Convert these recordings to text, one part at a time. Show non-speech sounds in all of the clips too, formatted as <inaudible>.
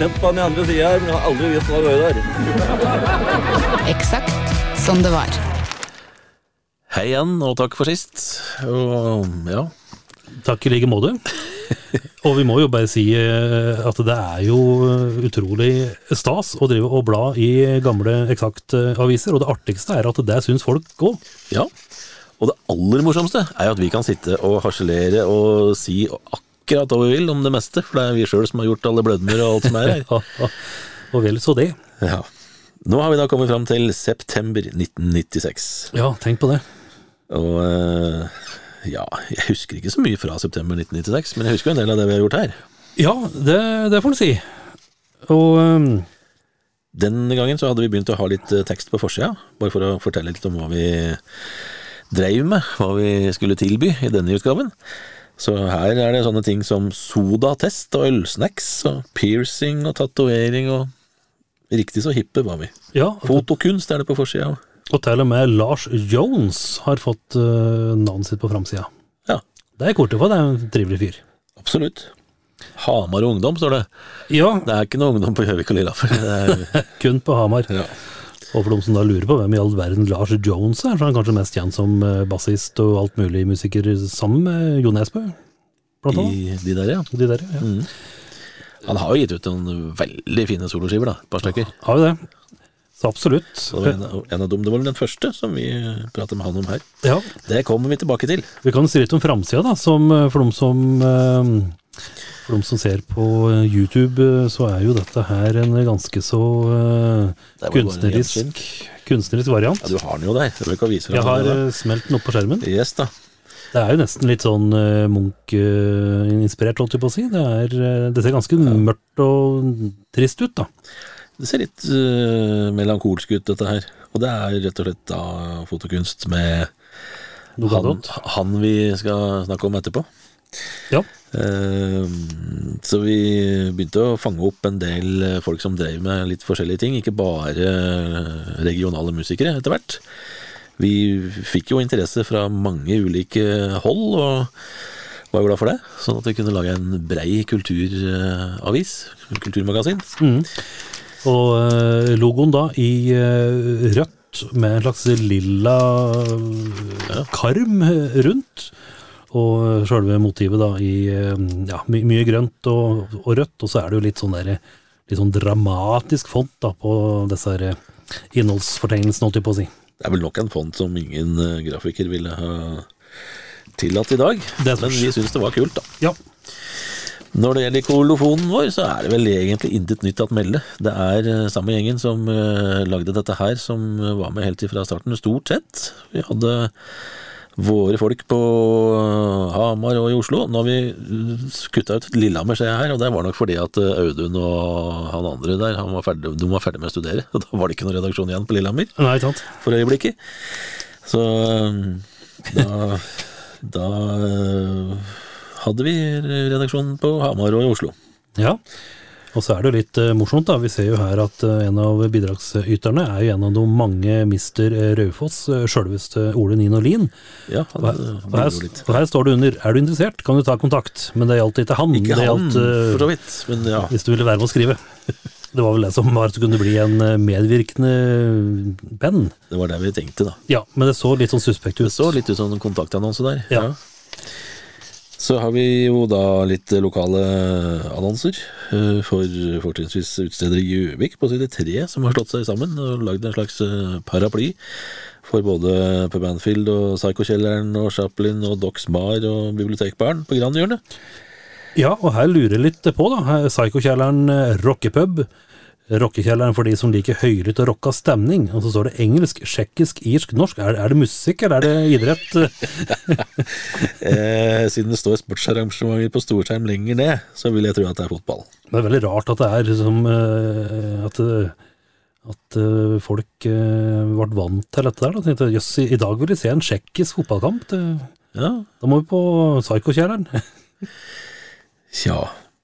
Sett på den andre sida her, men jeg har aldri visst hva det var der. Eksakt som det var. Hei igjen, og takk for sist. Og ja, Takk i like måte. Og vi må jo bare si eh, at det er jo utrolig stas å drive og bla i gamle Eksakt-aviser, og det artigste er at det syns folk òg. ja. Og det aller morsomste er jo at vi kan sitte og harselere og si akkurat hva vi vil om det meste, for det er vi sjøl som har gjort alle blødmer og alt som er her. <laughs> Og vel så det. Ja. Nå har vi da kommet fram til september 1996. Ja, tenk på det. Og eh, ja, jeg husker ikke så mye fra september 1996, men jeg husker jo en del av det vi har gjort her. Ja, det, det får du si. Og um Den gangen så hadde vi begynt å ha litt eh, tekst på forsida, bare for å fortelle litt om hva vi dreiv med, hva vi skulle tilby i denne utgaven. Så her er det sånne ting som sodatest og ølsnacks og piercing og tatovering og Riktig så hippe var vi. ja, Fotokunst er det på forsida. og til og med Lars Jones har fått uh, navnet sitt på framsida. Ja, Det er kortet for, det er en trivelig fyr. absolutt. Hamar Ungdom, står det. Ja, Det er ikke noe ungdom på Gjøvik og Lillehammer. Er- <laughs> kun på Hamar. Ja. Og for de som da lurer på hvem i all verden Lars Jones er, så er han kanskje mest kjent som eh, bassist og alt mulig musiker sammen med Jo Nesbø, blant annet. I de der, ja. De der, ja. Han har jo gitt ut noen veldig fine soloskiver, da. Et par stykker. Har jo det. Så absolutt. Det var en, en av dem, det var vel den første som vi pratet med han om her. Ja, Det kommer vi tilbake til. vi kan si litt om framsida, da. Som, eh, for de som eh, for de som ser på eh, YouTube, eh, så er jo dette her en ganske så eh, er kunstnerisk, kunstnerisk variant. Ja, du har den jo der. Jeg Jeg har smelt den opp på skjermen. Yes, da. Det er jo nesten litt sånn Munch-inspirert, holdt jeg på å si. Det, er, det ser ganske mørkt og trist ut, da. Det ser litt uh, melankolsk ut, dette her. Og det er rett og slett da fotokunst med han, han vi skal snakke om etterpå. Ja. Eh, så vi begynte å fange opp en del eh, folk som drev med litt forskjellige ting, ikke bare eh, regionale musikere etter hvert. Vi fikk jo interesse fra mange ulike hold, og var glad for det. Sånn at vi kunne lage en brei kulturavis, kulturmagasin. Og eh, logoen da i eh, rødt med en slags lilla eh, karm eh, rundt. Og sjølve motivet da i eh, ja, my mye grønt og, og rødt, og så er det jo litt sånn der, litt sånn dramatisk font da på disse her eh, innholdsfortegnelsene, holdt jeg på å si. Det er vel nok en font som ingen eh, grafiker ville ha tillatt i dag, men vi syns det var kult, da. Ja. Når det gjelder kolofonen vår, så er det vel egentlig intet nytt at melde. Det er samme gjengen som lagde dette her, som var med helt ifra starten, stort sett. Vi hadde våre folk på eh, Hamar og i Oslo. Nå har vi eh, kutta ut Lillehammer, ser jeg her, og det var nok fordi at eh, Audun og han andre der, han var ferdig, de var ferdig med å studere. Og <laughs> da var det ikke noen redaksjon igjen på Lillehammer Nei, sant? for øyeblikket. Så da, da hadde vi redaksjonen på Hamar og i Oslo. Ja. Og så er det jo litt eh, morsomt, da. Vi ser jo her at eh, en av bidragsyterne er jo en av de mange mister eh, Raufoss, sjølveste Ole Nino Lien. Ja, Og han her, uh, og, her, og her står det under 'Er du interessert, kan du ta kontakt'. Men det gjaldt ikke han. Ikke han, gjaldt, for så vidt, men ja. Hvis du ville være med å skrive. <laughs> Det var vel det som var at det kunne bli en medvirkende penn. Det var det vi tenkte, da. Ja, men det så litt sånn suspekt ut. Det så litt ut som en kontaktannonse der. Ja. Så har vi jo da litt lokale annonser eh, for fortrinnsvis utsteder i Gjøvik på side tre, som har slått seg sammen og lagd en slags eh, paraply for både Pub Anfield og Psycho-kjelleren og Chaplin og Docs Bar og Bibliotekbaren på Grandhjørnet. Ja, og her lurer jeg litt på, da. Psycho-kjelleren eh, rockepub. Rockekjelleren for de som liker høylytt og rocka stemning. Og så står det engelsk, tsjekkisk, irsk, norsk. Er, er det musikk, eller er det idrett? <laughs> Eh, siden det står sportsarrangementer på storskjerm lenger ned, så vil jeg tro at det er fotball. Det er veldig rart at det er liksom eh, at, At eh, folk ble vant til dette der. Da. Tenkte, jøss, i, i dag vil de se en tsjekkisk fotballkamp. Det, Ja, da må vi på Psykokjelleren. tja.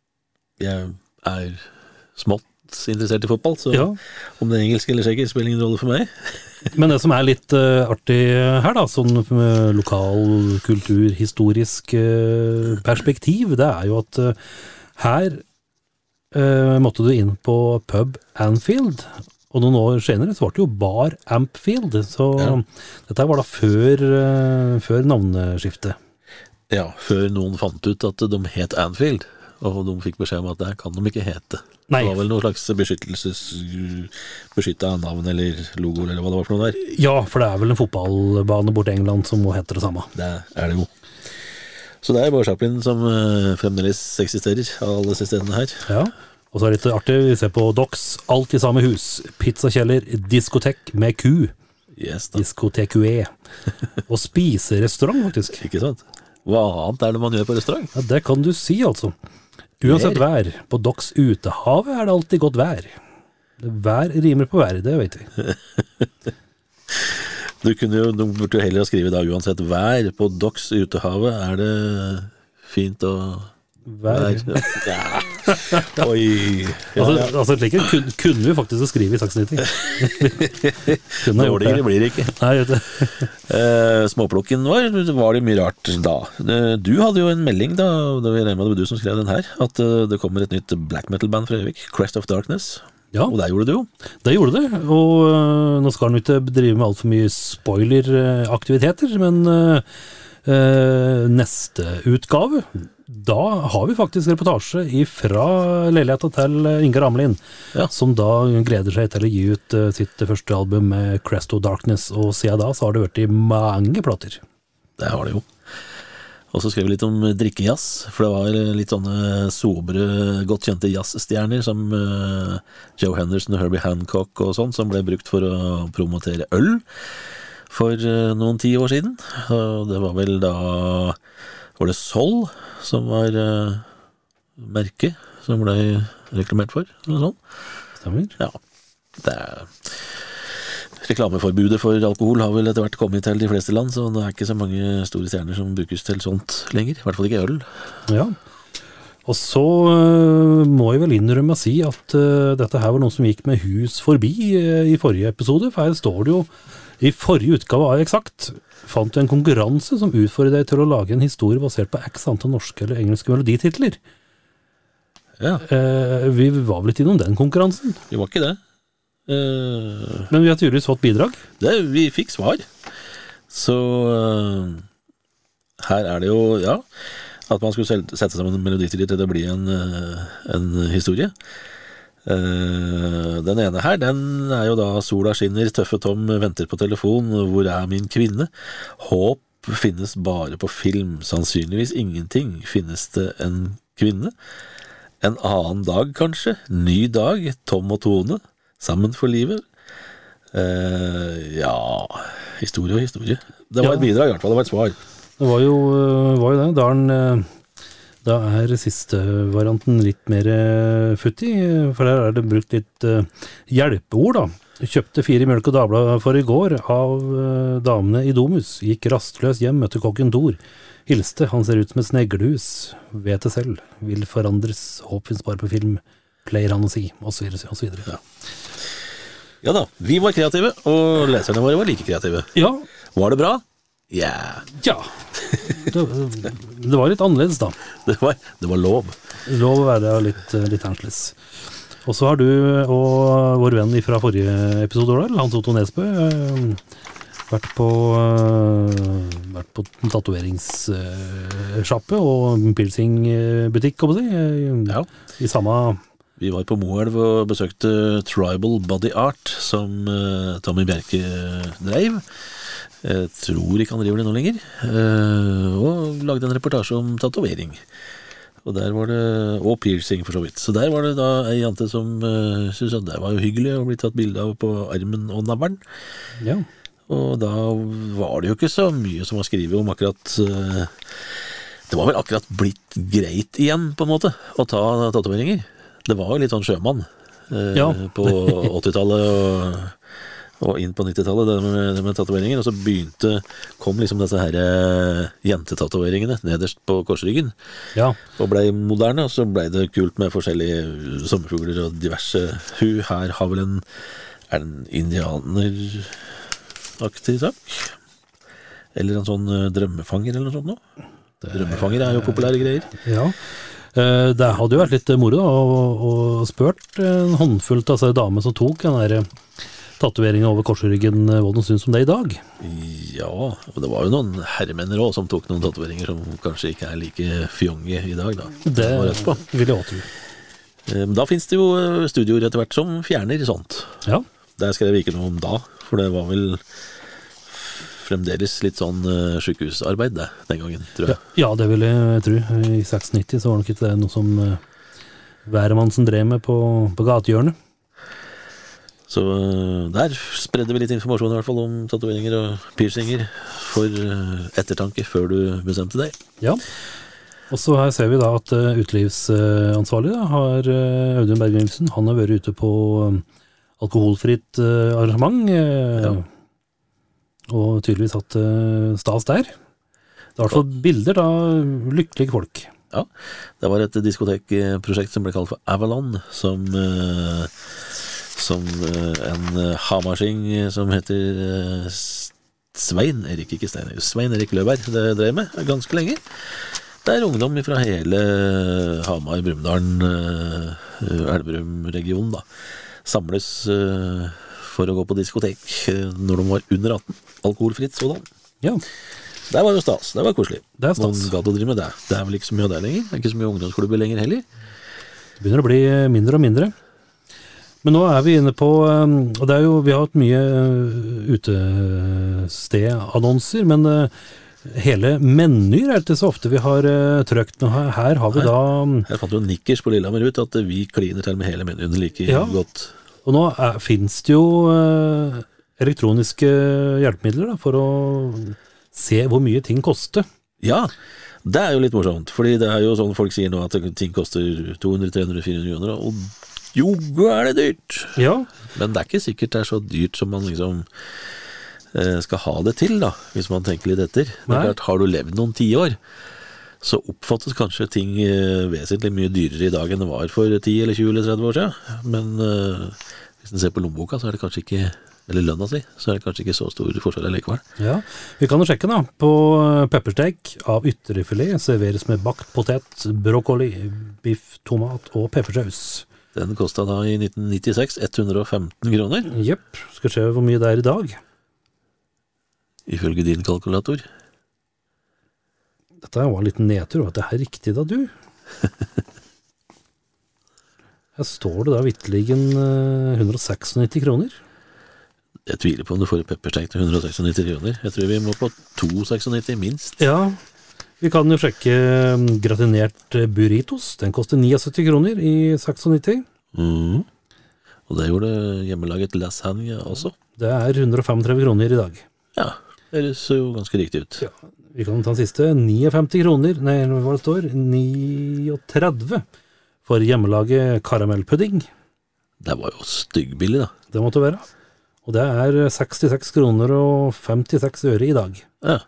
<laughs> Jeg er smått interessert i fotball, så ja. om det er engelsk eller tsjekkisk spiller ingen rolle for meg. <laughs> Men det som er litt uh, artig her, da, sånn med lokal kultur, historisk eh, perspektiv, det er jo at uh, her måtte du inn på pub Anfield, og noen år senere så ble det jo Bar Ampfield, så Ja. dette var da før, før navneskiftet. Ja, før noen fant ut at de het Anfield, og de fikk beskjed om at det her kan de ikke hete. Nei. Det var vel noe slags beskyttelses... beskytta navn eller logo eller hva det var for noe der. Ja, for det er vel en fotballbane borte i England som må hete det samme. Det er det jo. Så det er bare Chaplin som eh, fremdeles eksisterer, av alle stedene her. Ja. Og så er det litt artig, vi ser på Dox, alt i samme hus. Pizzakjeller, diskotek med ku. Yes. Diskotekue. <laughs> Og spiserestaurant, faktisk. Ikke sant? Hva annet er det man gjør på restaurant? Ja, Det kan du si, altså. Uansett vær, på Docks utehavet er det alltid godt vær. Vær rimer på vær, det vet vi. <laughs> Du kunne jo, du burde jo heller ha skrevet da uansett vær. På Docks utehavet er det fint å Vær. Ja. <laughs> Oi. Ja, Altså, ja. altså slik kun, kunne vi faktisk skrive i. <laughs> Kunne gjort Dårligere blir det ikke. Nei, vet du. <laughs> Eh, småplukken var, var det mye rart da. Eh, du hadde jo en melding da, det var du som skrev den her, at eh, det kommer et nytt black metal-band fra Gjøvik, Crest of Darkness. Ja, Og der gjorde du jo. det gjorde det. Og uh, nå skal han ikke drive med altfor mye spoileraktiviteter, men uh, neste utgave, da har vi faktisk reportasje fra leiligheta til Ingar Amelin, Ja. som da gleder seg til å gi ut øh, sitt første album med Crest of Darkness, og siden da så har det vært i mange plater. Det har det jo. Og så skrev vi litt om drikkejazz, for det var litt sånne sobre, godt kjente jazzstjerner som eh, Joe Henderson og Herbie Hancock og sånn, som ble brukt for å promotere øl for eh, noen ti år siden. Og det var vel da Var det Sol som var uh, merket som ble reklamert for, eller noe sånt? Stemmer? Ja. Det er Reklameforbudet for alkohol har vel etter hvert kommet til de fleste land, så det er ikke så mange store stjerner som brukes til sånt lenger. I hvert fall ikke øl. Ja. Og så uh, må jeg vel innrømme å si at uh, dette her var noe som gikk med hus forbi uh, i forrige episode, for her står det jo i forrige utgave av Eksakt fant du en konkurranse som utfordret deg til å lage en historie basert på x antall norske eller engelske melodititler. Ja, Eh, vi var vel ikke innom den konkurransen, vi var ikke det. Eh, men vi har tydeligvis fått bidrag. det vi fikk svar. Så eh, her er det jo, ja, at man skulle sette sammen melodititler til det blir en, eh, en historie. Eh, den ene her, den er jo da 'Sola skinner, tøffe Tom venter på telefon, hvor er min kvinne?' Håp finnes bare på film, sannsynligvis ingenting. Finnes det en kvinne? En annen dag, kanskje? Ny dag, Tom og Tone, sammen for livet? Eh, ja Historie og historie. Det var Ja. et bidrag, i hvert fall. Det var et svar. Det var jo, øh, var jo det. Da er, den, øh, da er siste varianten litt mer øh, futtig, for der er det brukt litt øh, hjelpeord, da. Kjøpte fire Mjølk og Dagblad for i går av øh, damene i Domus. Gikk rastløs hjem, møtte kokken Thor. Hilste, han ser ut som et sneglehus. Vet det selv. Vil forandres. Håp finnes bare på film. Pleier han å si. Så videre. Ja. Ja da, vi var kreative, og leserne våre var like kreative. Ja. Var det bra? Ja. ja. Det, det var litt annerledes, da. <laughs> Det var, det var lov. Lov å være litt, litt annerledes. Og så har du og vår venn fra forrige episode, Hans Otto Nesbø, eh, vært på, eh, vært på tatoveringssjappe og piercingbutikk, håper jeg, si, Ja. i samme Vi var på Moelv og besøkte Tribal Body Art, som eh, Tommy Bjerke dreiv. Jeg tror ikke han driver det nå lenger. eh, og lagde en reportasje om tatovering. Og der var det, og piercing, for så vidt. Så der var det da ei jente som uh, syntes at det var jo hyggelig å bli tatt bilde av på armen og navlen. Ja. Og da var det jo ikke så mye som var skrevet om akkurat uh, Det var vel akkurat blitt greit igjen, på en måte, å ta tatoveringer. Det var jo litt sånn sjømann. uh, Ja. på 80-tallet og, og inn på 90-tallet, det med, med tatoveringer. Og så begynte kom liksom disse her eh, jentetatoveringene nederst på korsryggen. Ja. Og blei moderne, og så blei det kult med forskjellige sommerfugler og diverse Hun her har vel en Er det en indianeraktig sak? Eller en sånn eh, drømmefanger eller noe sånt noe? Drømmefanger er jo populære greier. ja. Eh, Det hadde jo vært litt moro da, å, å spurt en håndfull av altså, damene som tok den der tatoveringa over korsryggen, eh, de syns om det i dag. Ja, og det var jo noen herremenner òg som tok noen tatoveringer som kanskje ikke er like fjonge i dag, da. Det på. vil jeg òg tro. Eh, da fins det jo eh, studioer etter hvert som fjerner sånt. Ja. Der skrev jeg ikke noe om da, for det var vel fremdeles litt sånn uh, sjukehusarbeid det, den gangen, tror jeg. ja, det vil jeg tro. I 96 så var nok ikke det noe som uh, hvermannsen drev med på, på gatehjørnet. Så eh, der spredde vi litt informasjon i hvert fall om tatoveringer og piercinger for eh, ettertanke før du bestemte deg. Ja. Og så her ser vi da at uh, utelivsansvarlig har Audun Berg Nilsen, han har vært ute på alkoholfritt arrangement. Ja. Og tydeligvis hatt stas der. Det er i hvert fall bilder da lykkelige folk. Ja, det var et diskotekprosjekt som ble kalt for Avalon, som, eh, som eh, en eh, hamarsing som heter eh, Svein Erik, ikke Stein Svein Erik Løberg det drev med ganske lenge. Der ungdom fra hele Hamar, Brumunddal, eh, Elverum-regionen da, samles eh, for å gå på diskotek eh, når de var under 18. Alkoholfritt sådan. Ja, Det var jo stas. Det var koselig. Det er stas. Noen gadd å drive med det. Det er vel ikke så mye av det lenger. Det er ikke så mye ungdomsklubber lenger heller. det begynner å bli mindre og mindre. Men nå er vi inne på um, Og det er jo, vi har hatt mye uh, utestedannonser, men uh, hele menyer er det ikke så ofte vi har uh, trøkt. Men her, her har vi Nei. da Her fant jo Nikkers på Lillehammer ut at vi kliner til med hele menyen like Ja. godt. Og nå fins det jo elektroniske hjelpemidler da, for å se hvor mye ting koster. Ja, det er jo litt morsomt. Fordi det er jo sånn folk sier nå at ting koster 200-300-400 kroner. Og joggu er det dyrt! Ja, Men det er ikke sikkert det er så dyrt som man liksom eh, skal ha det til, da, hvis man tenker litt etter. Det er klart, Har du levd noen tiår, så oppfattes kanskje ting eh, vesentlig mye dyrere i dag enn det var for 10 eller 20 eller 30 år siden. Men eh, hvis en ser på lommeboka, så er det kanskje ikke eller lønna si, så er det kanskje ikke så stor forskjell likevel. ja. Vi kan jo sjekke da. På eh, peppersteak av ytrefilet serveres med bakt potet, brokkoli, biff, tomat og peppersaus. Den kosta da i 1996 115 kroner, Jepp. Skal se hvor mye det er i dag. ifølge din kalkulator. Dette var en liten nedtur. Var det her riktig da, du? <laughs> Her står det da vitterlig eh, 196 kroner. Jeg tviler på om du får peppersteik til 196 kroner. Jeg tror vi må på 296 minst. Ja, vi kan jo sjekke um, gratinert eh, burritos. Den koster 79 kroner i 96. Mhm. Og det gjorde hjemmelaget lasagne også. Det er 135 kroner i dag. Ja, det ser jo ganske riktig ut. Ja, vi kan ta den siste. 59 kroner, nei, hva det står? 39 for hjemmelaget karamellpudding. Det var jo styggbillig, da. Det måtte være. Og det er 66 kroner og 56 øre i dag. Ja.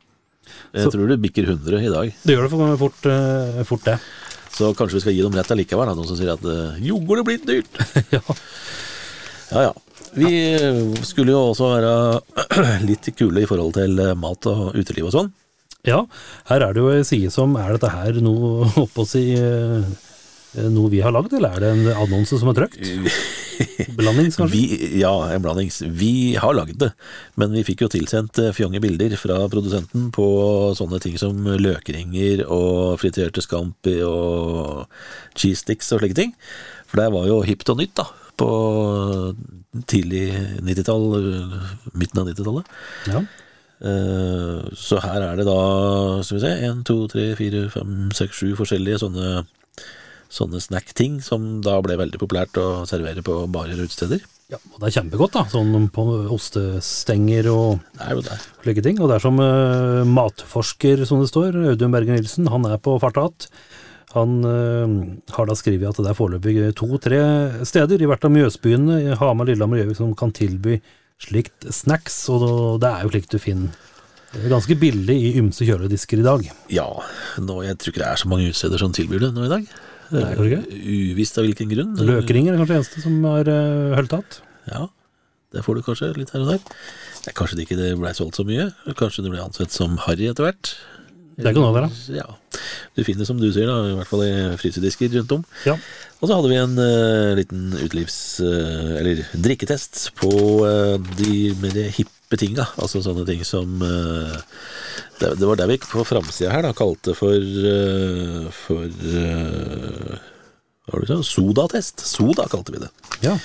Jeg Så- tror det bikker 100 i dag. Det gjør det for fort, uh, fort det. Så kanskje vi skal gi dem rett allikevel, noen som sier at uh, går det blitt dyrt? <laughs> Ja. Ja ja. Vi eh, skulle jo også være <clears throat> litt kule i forhold til mat og uteliv og sånn. Ja, her er det jo ei side som Er dette her noe <laughs> oppå si noe vi har lagd, eller er det en annonse som er trykt? <laughs> <laughs> Blandings, kanskje? Vi, ja, en blandings. Vi har lagd det, men vi fikk jo tilsendt eh, fjonge bilder fra produsenten på sånne ting som løkringer og friterte scampi og cheese sticks og slike ting. For det var jo hipt og nytt, da. På tidlig 90-tall, midten av 90-tallet. Ja. Eh, Så her er det da, skal vi se, 1, 2, 3, 4, 5, 6, 7 forskjellige sånne, sånne snack-ting som da ble veldig populært å servere på barer og utesteder. ja, og det er kjempegodt, da. Sånn på ostestenger og Det er det. slike ting. Og det er som uh, matforsker, som det står, Audun Berger Nilsen, han er på farta att. Han uh, har da skrevet at det er foreløpig to-tre steder i hvert av Mjøsbyene, Hamar, Lillehammer og Gjøvik, som kan tilby slikt snacks, og det er jo slikt du finner ganske billig i ymse kjøledisker i dag. Ja, nå, jeg tror ikke det er så mange utsteder som tilbyr det nå i dag. Det? Uvisst av hvilken grunn. Løkringer er kanskje det eneste som har uh, hølt tatt. Ja, det får du kanskje litt her og der. Ja, kanskje det ikke det ble solgt så mye. Kanskje det ble ansett som harry etter hvert. Det kan være. Ja. Du finner, som du sier, da, i hvert fall i frysedisker rundt om. Ja. Og så hadde vi en uh, liten utelivs- uh, eller drikketest på uh, de mer hippe tinga. Altså sånne ting som eh, det, det var det vi på framsida her da kalte for eh, For eh, Hva var det du sa? Sodatest. Soda kalte vi det. Ja.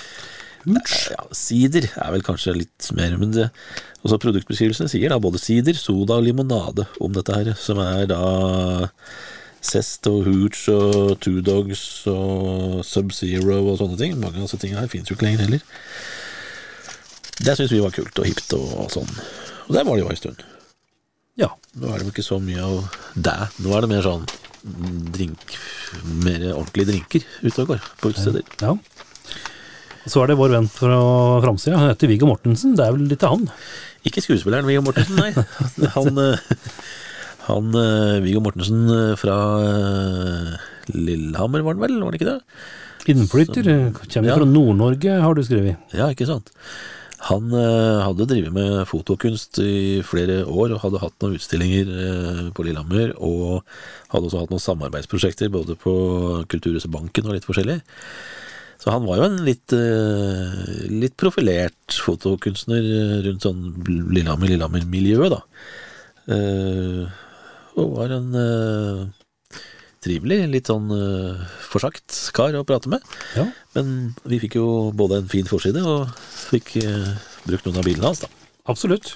Ja, Sider er vel kanskje litt mer, men det, også produktbeskrivelsene sier da både sider, soda og limonade om dette her, som er da Zest og Hooch og Two Dogs og Sub-Zero og sånne ting. Mange av disse tingene her finnes jo ikke lenger heller. Det syns vi var kult og hipt og, sånn. Og der var det jo en stund. ja. Nå er det jo ikke så mye av det. Nå er det mer sånn drink Mer ordentlige drinker ute og går på utesteder. ja. Så er det vår venn fra framsida. Han heter Viggo Mortensen. Det er vel litt av han. Ikke skuespilleren Viggo Mortensen, nei. <laughs> Han, eh, han eh, Viggo Mortensen eh, fra eh, Lillehammer, var han vel? Var han ikke det? Innflytter. Kommer Ja. fra Nord-Norge, har du skrevet. Ja, ikke sant. Han eh, hadde drevet med fotokunst i flere år og hadde hatt noen utstillinger eh, på Lillehammer. Og hadde også hatt noen samarbeidsprosjekter både på Kulturhuset Banken og litt forskjellig. Så han var jo en litt, eh, litt profilert fotokunstner rundt sånn Lillehammer-Lillehammer-miljøet, da. Og var en trivelig, litt sånn uh, forsagt kar å prate med. Ja. Men vi fikk jo både en fin forside og fikk uh, brukt noen av bilene hans, da. Absolutt.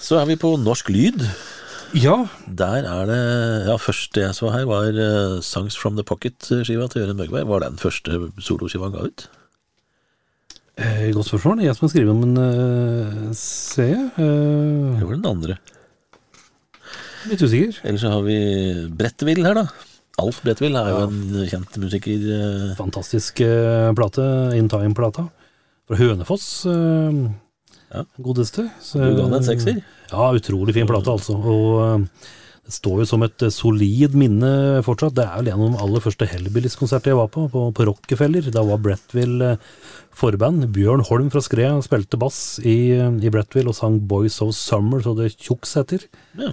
Så er vi på Norsk Lyd. Ja, Der er det Ja, første jeg så her, var uh, Songs from the Pocket-skiva til Jørund Bøgberg. Var den første soloskiva han ga ut? eh, godt spørsmål. Jeg som har skrevet om en uh, C. Uh, det var den andre? Litt usikker. Eller så har vi Brettevill her, da. Alf Brettevill er jo en kjent musiker. eh, Fantastisk eh, plate. In Time-plata. Fra Hønefoss. eh, Ja. Godeste. Så- Du ga den en sekser? Ja, utrolig fin plate, altså. Og det står jo som et solid minne fortsatt. Det er vel en av de aller første Hellbillies-konserter jeg var på, på, på Rockefeller. Da var Brettville forband. Bjørn Holm fra Skrea spilte bass i, i Brettville og sang Boys of Summer, så det tjukks etter. Ja.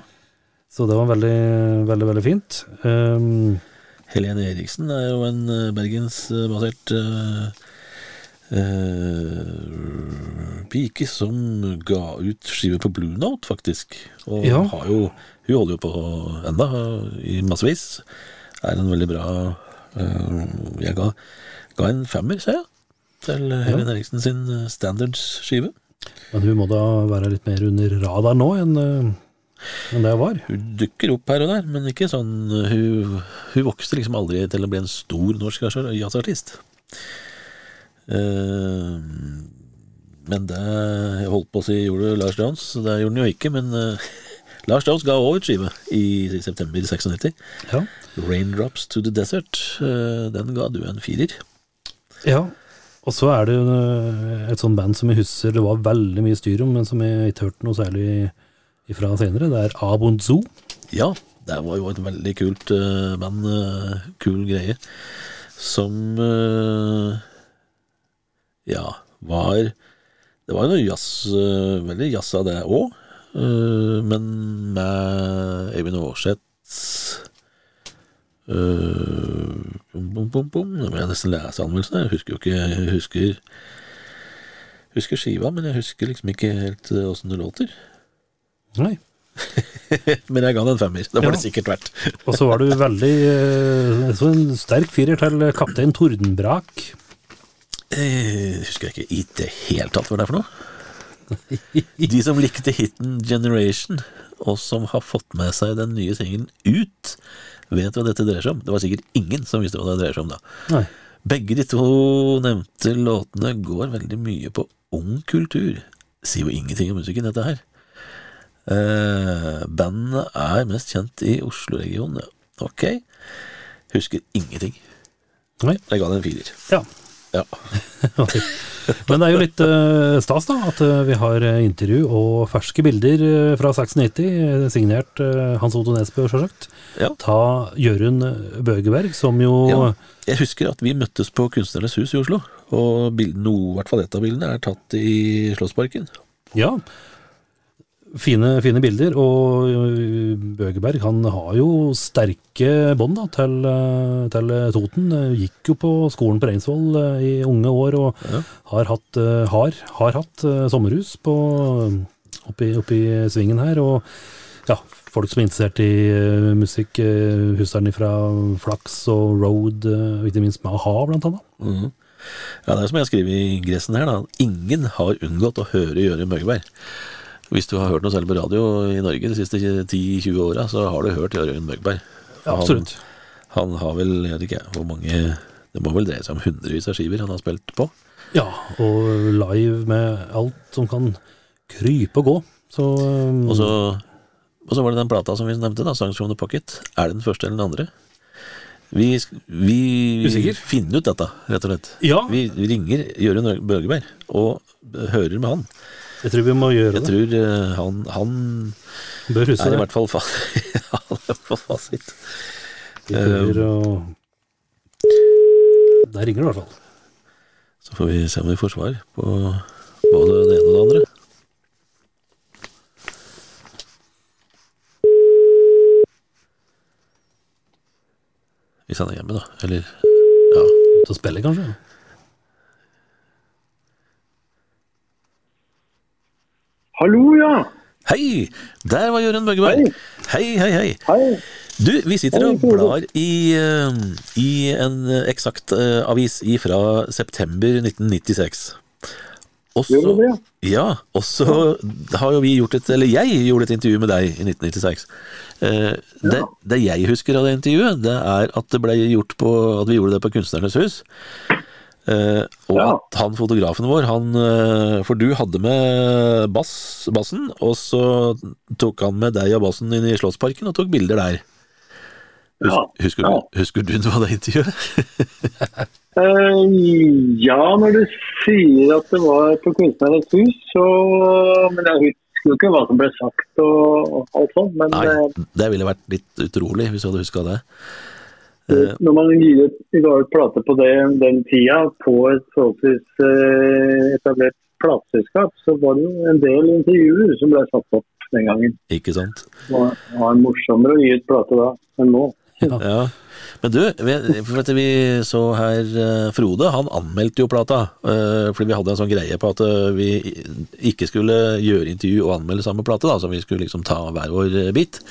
Så det var veldig, veldig, veldig fint. Um, Helene Eriksen er jo en eh, bergensbasert uh, pike som ga ut skive på Blue Note, faktisk. Og Ja. har jo, hun holder jo på enda i massevis. Er en veldig bra uh, Jeg ga, ga en femmer, ser jeg, til Helene Eriksen sin Standards-skive. men hun må da være litt mer under radar nå enn enn det jeg var. Hun dukker opp her og der, men ikke sånn Hun, hun vokste liksom aldri til å bli en stor norsk jazzartist. Uh, men det jeg holdt på å si gjorde Lars Jones, så det gjorde han jo ikke. Men uh, Lars Jones ga også ut skive i, september 96. Ja. 'Raindrops to the Desert'. Uh, den ga du en firer. Ja, og så er det jo et sånt band som jeg husker det var veldig mye styr om, men som jeg ikke hørte noe særlig ifra senere. Det er Abonzo. Ja, det var jo et veldig kult uh, band. Uh, kul greie. Som uh, Ja, var Det var jo noe jazz, veldig jazz av det òg. men med Eivind Aarseth bom. Nå må jeg nesten lese anmeldelsen. Jeg husker jo ikke Jeg husker, husker skiva, men jeg husker liksom ikke helt åssen det låter. Nei. <laughs> Men jeg ga den en femmer. Det var Ja. det sikkert verdt. Og så var du veldig eh, Så en sterk firer til kaptein Tordenbrak. Jeg husker ikke i det hele tatt hva det er for noe. De som likte hiten Generation, og som har fått med seg den nye singelen ut, vet hva dette dreier seg om. Det var sikkert ingen som visste hva det dreier seg om da. Nei. Begge de to nevnte låtene går veldig mye på ung kultur. Sier jo ingenting om musikken, dette her. Eh, bandet er mest kjent i Oslo-regionen, ja. Ok. Husker ingenting. Nei. Jeg ga det en firer. Ja. Ja. <laughs> Men det er jo litt uh, stas, da, at uh, vi har eh, intervju og ferske bilder fra 96, eh, signert Hans Otto Nesbø, sjølsagt. Ja. Ta Jørund Bøgeberg, som jo Ja. Jeg husker at vi møttes på Kunstnernes hus i Oslo, og bild, no, i hvert fall et av bildene er tatt i Slottsparken. Ja. Fine, fine bilder, og øh, Bøgeberg han har jo sterke bånd til, øh, til Toten. Gikk jo på skolen på Reinsvoll øh, i unge år, og Ja. har hatt, har, har hatt sommerhus på, oppi, oppi svingen her. Og ja, folk som er interessert i musikk, husker han fra Flaks og Road, og ikke minst med a-ha, blant annet. Mhm. Ja, det er som jeg skriver i ingressen her, da. Ingen har unngått å høre Jørund Bøgeberg. Hvis du har hørt noe særlig på radio i Norge de siste 10-20 åra, så har du hørt Jørund Bøgeberg. Ja, absolutt. Han, han har vel, jeg vet ikke hvor mange Det må vel dreie seg om hundrevis av skiver han har spilt på. Ja, og live med alt som kan krype og gå. Så um, Og så, og så var det den plata som vi nevnte, da, 'Songs from the Pocket'. Er det den første eller den andre? Vi, vi, vi finner ut dette, rett og slett. Ja. Vi ringer Jørund Bøgeberg og hører med han. Jeg tror vi må gjøre Jeg det. tror eh, han, han Bør huske er i hvert fall fa <laughs> han er på fasit. Vi prøver å Der ringer det i hvert fall. Så får vi se om vi får svar på både det ene og det andre. Hvis han er hjemme, da. Eller Ja. Ute og spille, kanskje? Hallo, ja. Hei! Der var Jørund Bøgeberg. Hei, hei, hei. Hei. Du, vi sitter og blar i, eh, i en eh, eksakt eh, avis fra september 1996. Også, ja, og så har jo vi gjort et, eller jeg gjorde et intervju med deg i 1996. Eh, det, det jeg husker av det intervjuet, det er at det ble gjort på, at vi gjorde det på Kunstnernes hus. Eh, og Ja. at han fotografen vår, han eh, For du hadde med bass, bassen, og så tok han med deg og bassen inn i Slottsparken og tok bilder der. Hus, Ja. Husker, Ja. du, husker du noe av det intervjuet? <laughs> Eh, ja, når du sier at det var på Kunstnernes hus, så Men jeg husker jo ikke hva som ble sagt og og alt sånt. Men Nei, det ville vært litt utrolig hvis du hadde huska det. Når man gir ut, ga ut plate på det, den tida på et forholdsvis eh, etablert plateselskap, så var det jo en del intervjuer som ble satt opp den gangen. Ikke sant? Det var, var morsommere å gi ut plate da enn nå. Ja. Men du, vi- vi så her eh, Frode, han anmeldte jo plata. eh, Fordi vi hadde en sånn greie på at eh, vi ikke skulle gjøre intervju og anmelde samme plate, da, så vi skulle liksom ta hver vår eh, bit.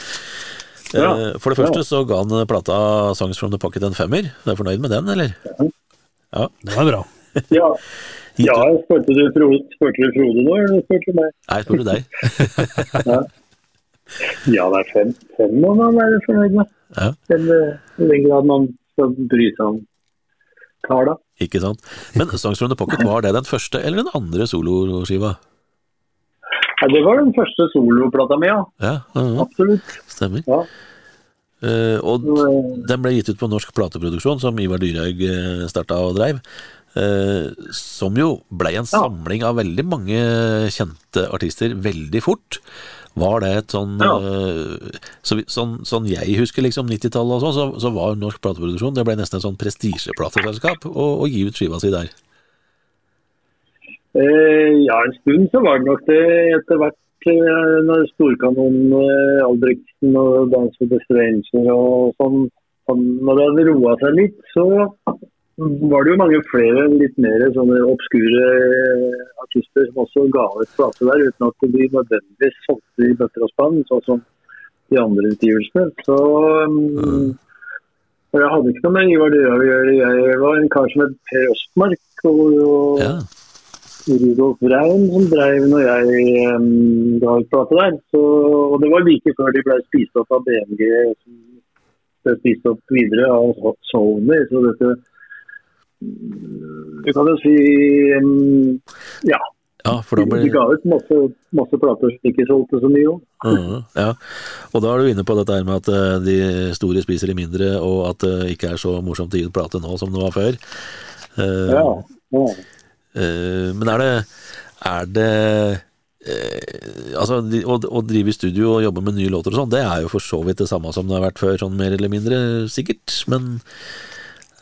Eh, Ja. For det første så ga han plata 'Songs from the Pocket' en femmer. Du er fornøyd med den, eller? Ja. Det var bra. Ja, ja spurte du Frode, spurte du Frode nå, eller spurte du meg? Nei, jeg spurte deg. <laughs> Ja, det er fem. Fem må man være fornøyd med. Ja. Men, eh, I den grad man skal bry seg om tallene. Ikke sant? Men 'Songs from the Pocket', var det den første eller den andre soloskiva? Det var den første soloplata mi, ja. Ja, Absolutt. stemmer. Ja. Uh, og Eh, Den ble gitt ut på Norsk Plateproduksjon, som Ivar Dyrhaug starta og dreiv. Uh, som jo ble en samling av veldig mange kjente artister veldig fort. Var det et sånn Ja. eh, så, sånn, sånn jeg husker liksom 90-tallet og sånn, så, så var Norsk Plateproduksjon Det ble nesten et sånn prestisjeplateselskap å, å gi ut skiva si der. Eh, ja, en stund så var det nok det etter hvert. eh, Når Storkanon, eh, Albrigtsen og Dance with the Stranger og sånn, sånn Når det hadde roa seg litt, så var det jo mange flere litt mer sånne obskure artister som også ga ut plater der, uten at de nødvendigvis solgte i bøtter og spann, sånn som de andre utgivelsene. Så um, Jeg hadde ikke noe med Ivar Dyrhaug å gjøre. Jeg var en kar som het Per Østmark. og, og Ja, Rudolf Rein som drev når jeg um, ga ut plate der. Så, og det var like før de ble spist opp av BMG, som ble spist opp videre av Sony. Så dette mm, Du kan jo si um, Ja. Ja, da De blir ga ut masse, masse plater som ikke solgte så mye. også. Mhm, ja. Og da er du inne på dette med at eh, de store spiser de mindre, og at det ikke er så morsomt å gi ut plate nå som det var før. Eh, Ja, ja. Eh, men er det, er det eh, altså, å, å drive i studio og jobbe med nye låter og sånn, det er jo for så vidt det samme som det har vært før, sånn mer eller mindre sikkert, men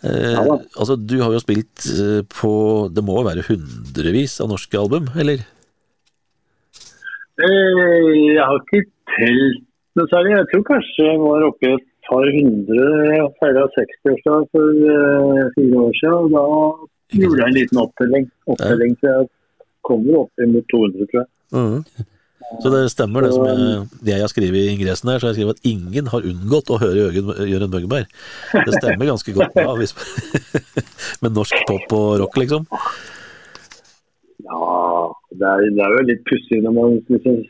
eh, Ja altså, du har jo spilt eh, på Det må jo være hundrevis av norske album, eller? Jeg har ikke telt noe særlig. Jeg tror kanskje jeg var oppe i et par hundre. Jeg feira 60-årsdag for fire år siden. og Da gjorde en liten opptelling. opptelling så jeg kommer opp mot 200, tror jeg. Mm. Så det stemmer det som jeg, det jeg har skrevet i ingressen her, så jeg skrevet at ingen har unngått å høre Jørgen, Bøggeberg. Det stemmer ganske godt da, <laughs> hvis, <laughs> med norsk pop og rock, liksom. Ja, det er, det er jo litt pussig når man liksom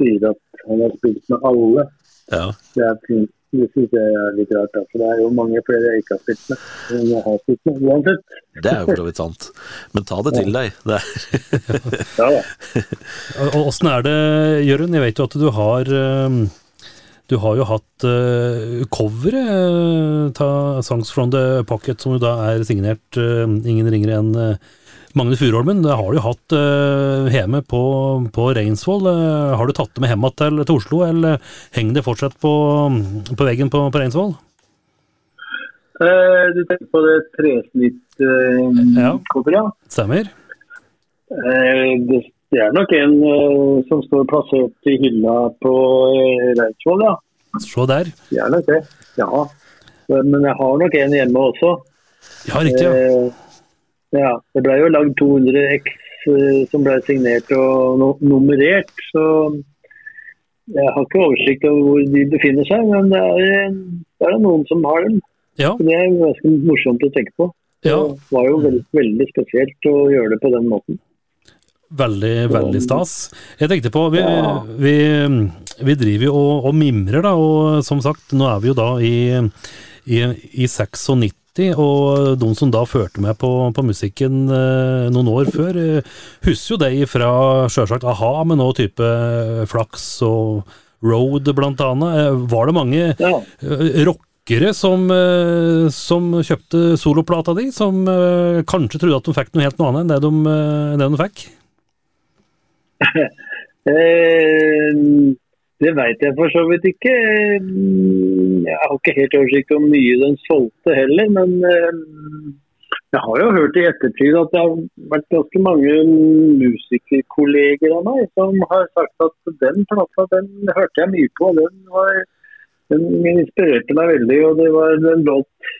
sier at han har spilt med alle. Ja, Det, er fint. Det syns jeg er litt rart. Da. For det er jo mange flere jeg ikke har spilt med. enn jeg har spilt med, uansett. det er jo for så vidt sant. Men ta det til deg. Det er, Ja, da. Og Åssen er det, Jørund? Jeg vet jo at du har eh, Du har jo hatt uh, coveret av Songs from the Pocket, som jo da er signert uh, ingen ringere enn uh, Magne Furuholmen. Det har du jo hatt uh, hjemme på, på Reinsvoll. Uh, har du tatt det med hjem til, til Oslo, eller henger det fortsatt på, på veggen på, på Reinsvoll? Uh, du tenker på det tresnittkopperet? Ja. Stemmer? Det, det er nok en som står plassert i hylla på Reinsvoll, ja. Se der. Det er nok det. Ja. Men jeg har nok en hjemme også. Ja, riktig. ja. Ja. Det ble jo lagd 200 X eh, som ble signert og nummerert, så jeg har ikke oversikt over hvor de befinner seg, men det er, det er noen som har dem. Ja, Det er ganske morsomt å tenke på. ja. Det var jo veldig, veldig spesielt å gjøre det på den måten. Veldig, veldig stas. Jeg tenkte på, vi, Ja. vi, vi driver jo og, og mimrer, da, og som sagt, nå er vi jo da i, i, i 96, og de som da førte meg på, på musikken eh, noen år før, eh, husker jo det fra sjølsagt a-ha, med òg type flaks og road blant annet. Eh, Var det mange Ja. eh, rockere som, eh, som kjøpte soloplata di, som eh, kanskje trodde at de fikk noe helt noe annet enn det de, eh, det de fikk? <laughs> Eh, det veit jeg for så vidt ikke. Eh, Jeg har ikke helt oversikt om mye den solgte heller, men eh, jeg har jo hørt i ettertid at det har vært ganske mange musikerkolleger av meg som har sagt at den plata den hørte jeg mye på. Den, var, den inspirerte meg veldig, og det var en låt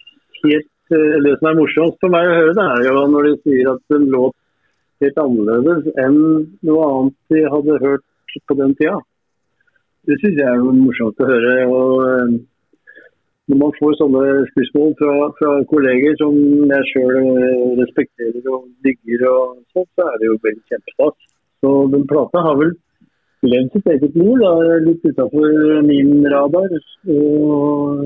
helt eh, Det som er morsomst for meg å høre, det er jo når de sier at den låt helt annerledes enn noe annet de hadde hørt på den tida. Det syns jeg er morsomt å høre. og eh, Når man får sånne spørsmål fra, fra kolleger som jeg sjøl respekterer og digger, og sånt, så er det jo veldig kjempestas. Så den plata har vel levd sitt eget liv, da, litt utafor min radar. Og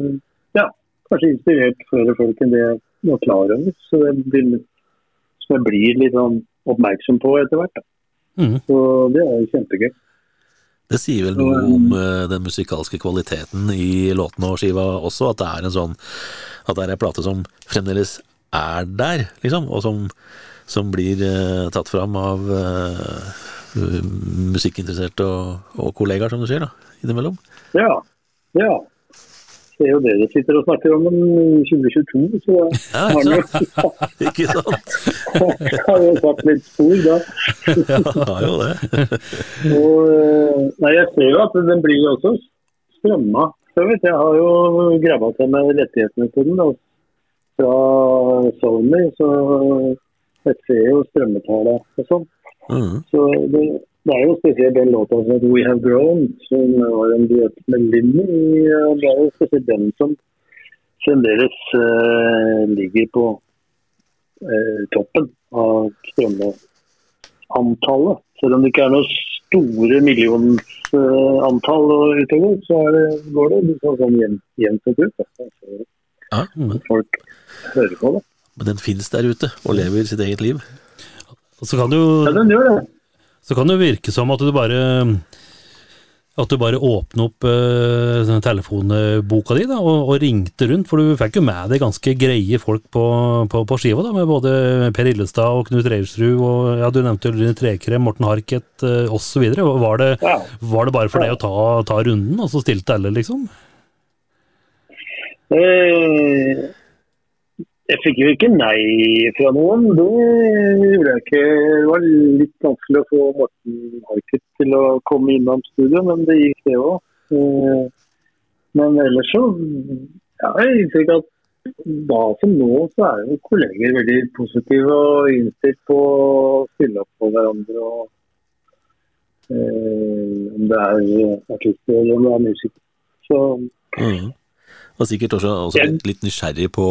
ja, kanskje inspirert flere folk enn det jeg var klar over. Så det blir, så jeg blir litt sånn oppmerksom på etter hvert. Mhm. Så det er jo kjempegøy. Det sier vel noe om eh, den musikalske kvaliteten i låtene og skiva også, at det er en sånn At det er en plate som fremdeles er der, liksom, og som, som blir uh, tatt fram av uh, musikkinteresserte og, og kollegaer, som du sier, da, innimellom. Ja. ja. Det er jo det dere sitter og snakker om i 2022, så Ja, har dere? <laughs> Ikke sant? har jo satt litt spor da. <laughs> Ja, har jo det. <laughs> Og, eh, nei, jeg ser jo at den blir jo også strømma. Vet, jeg har jo grabba til meg rettighetene til den da, fra Sony, så jeg ser jo strømmetallene og sånn. Mm. Så det, det er jo spesielt den låta som We Have Grown, som var en duett med Linni. Det er jo spesielt den som fremdeles uh, ligger på uh, toppen av strømmeantallet. Selv om det ikke er noe store millionantall uh, utover, så det, går det litt sånn, jevnt og trutt. Ja, men, Folk hører på det. men den finnes der ute og lever sitt eget liv. Og så kan du Ja, den gjør det. Så kan det virke som at du bare at du bare åpnet opp uh, telefonboka di da, og, og ringte rundt, for du fikk jo med deg ganske greie folk på, på, på skiva, da, med både Per Illestad og Knut Reiersrud, og ja, du nevnte jo Rune Trekrem, Morten Harket uh, osv. Var, det- Ja. var det bare for deg å ta, ta runden, og så stilte alle, liksom? Eh, Jeg fikk jo ikke nei fra noen. Det gjorde jeg ikke. Det var litt vanskelig å få Morten Harket til å komme innom studio, men det gikk det òg. Men ellers så ja, jeg inntrykk at da som nå, så er jo kolleger veldig positive og innstilt på å stille opp for hverandre. og eh, Om det er artister eller om det er musikere. Så Mhm. Og sikkert også, også litt, litt nysgjerrig på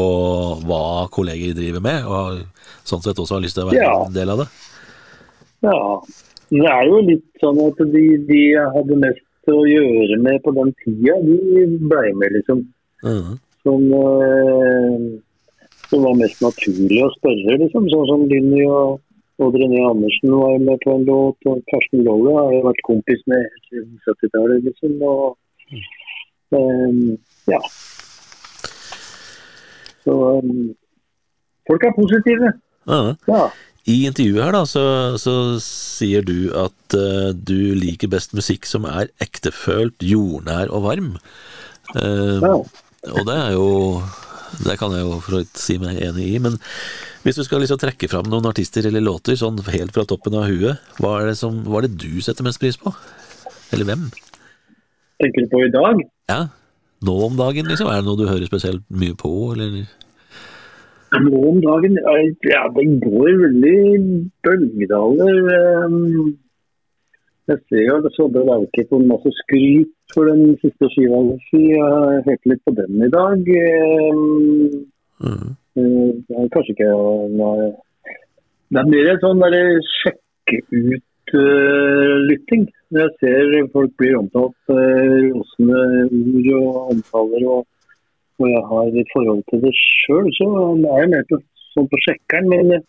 hva kolleger driver med, og sånn sett også har lyst til å være Ja. en del av det. Ja, det er jo litt sånn at de, de hadde mest å gjøre med på den tida, de ble med, liksom. Mhm. Som, det som var mest naturlig å spørre, liksom. Sånn som Linni og Odd René Andersen var med på en låt, og Karsten Lolle har jeg vært kompis med siden 70-tallet, liksom. Og, um, ja. Så um, folk er positive. Ja. Ja. I intervjuet her da, så, så sier du at uh, du liker best musikk som er ektefølt, jordnær og varm. Uh, ja. Og det er jo Det kan jeg jo for å si meg enig i, men hvis du skal liksom trekke fram noen artister eller låter sånn helt fra toppen av huet, hva er det, som, hva er det du setter mest pris på? Eller hvem? Tenker du på i dag? Ja, nå om dagen, liksom? Er det noe du hører spesielt mye på, eller? Nå om dagen Ja, det går veldig bølgedaler. ehm. Jo at Sondre Lauke får masse skryt for den siste skiva si. Jeg hørte litt på den i dag. ehm. Mhm. Eh, Det er kanskje ikke nei. Det er mer en sånn derre sjekke ut-lytting. Når jeg ser folk blir omtalt eh, rosende ord og omtaler, og, og jeg har et forhold til det sjøl, så er jeg mer på, sånn på sjekkeren. Men eh,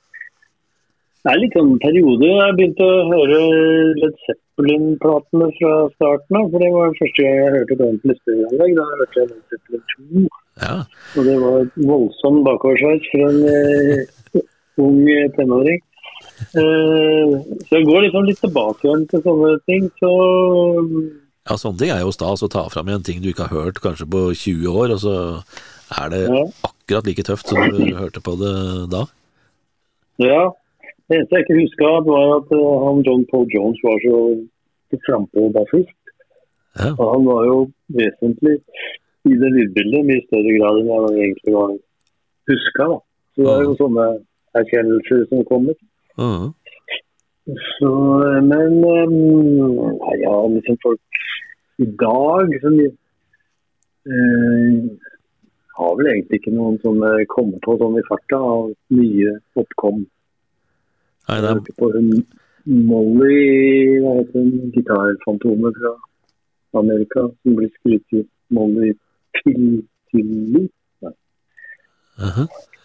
det er litt sånn periode. Jeg begynte å høre Led Zeppelin-platene fra starten av. For det var første gang jeg hørte et ordentlig stereoanlegg. Da hørte jeg Led Zeppelin 2. Ja. Og det var voldsom bakoversveis for en eh, ung tenåring. Eh, så jeg går liksom litt tilbake igjen til sånne ting. Så ja, sånne ting er jo stas å ta fram igjen ting du ikke har hørt kanskje på 20 år, og så er det Ja. akkurat like tøft som du hørte på det da. ja. Det eneste jeg ikke huska, var at eh, han John Paul Jones var så frampå bassist. Ja. Og han var jo vesentlig i det lydbildet mye større grad enn jeg egentlig var huska. Da. Så det er jo sånne erkjennelser som kommer. Mhm. Så, men um, nei, ja, liksom folk i dag som eh, har vel egentlig ikke noen som eh, kommer på sånn i farta av nye oppkom. Nei, det er, på hun Molly, hva heter hun, gitarfantomet fra Amerika, som blir skrytt i Molly. Mhm.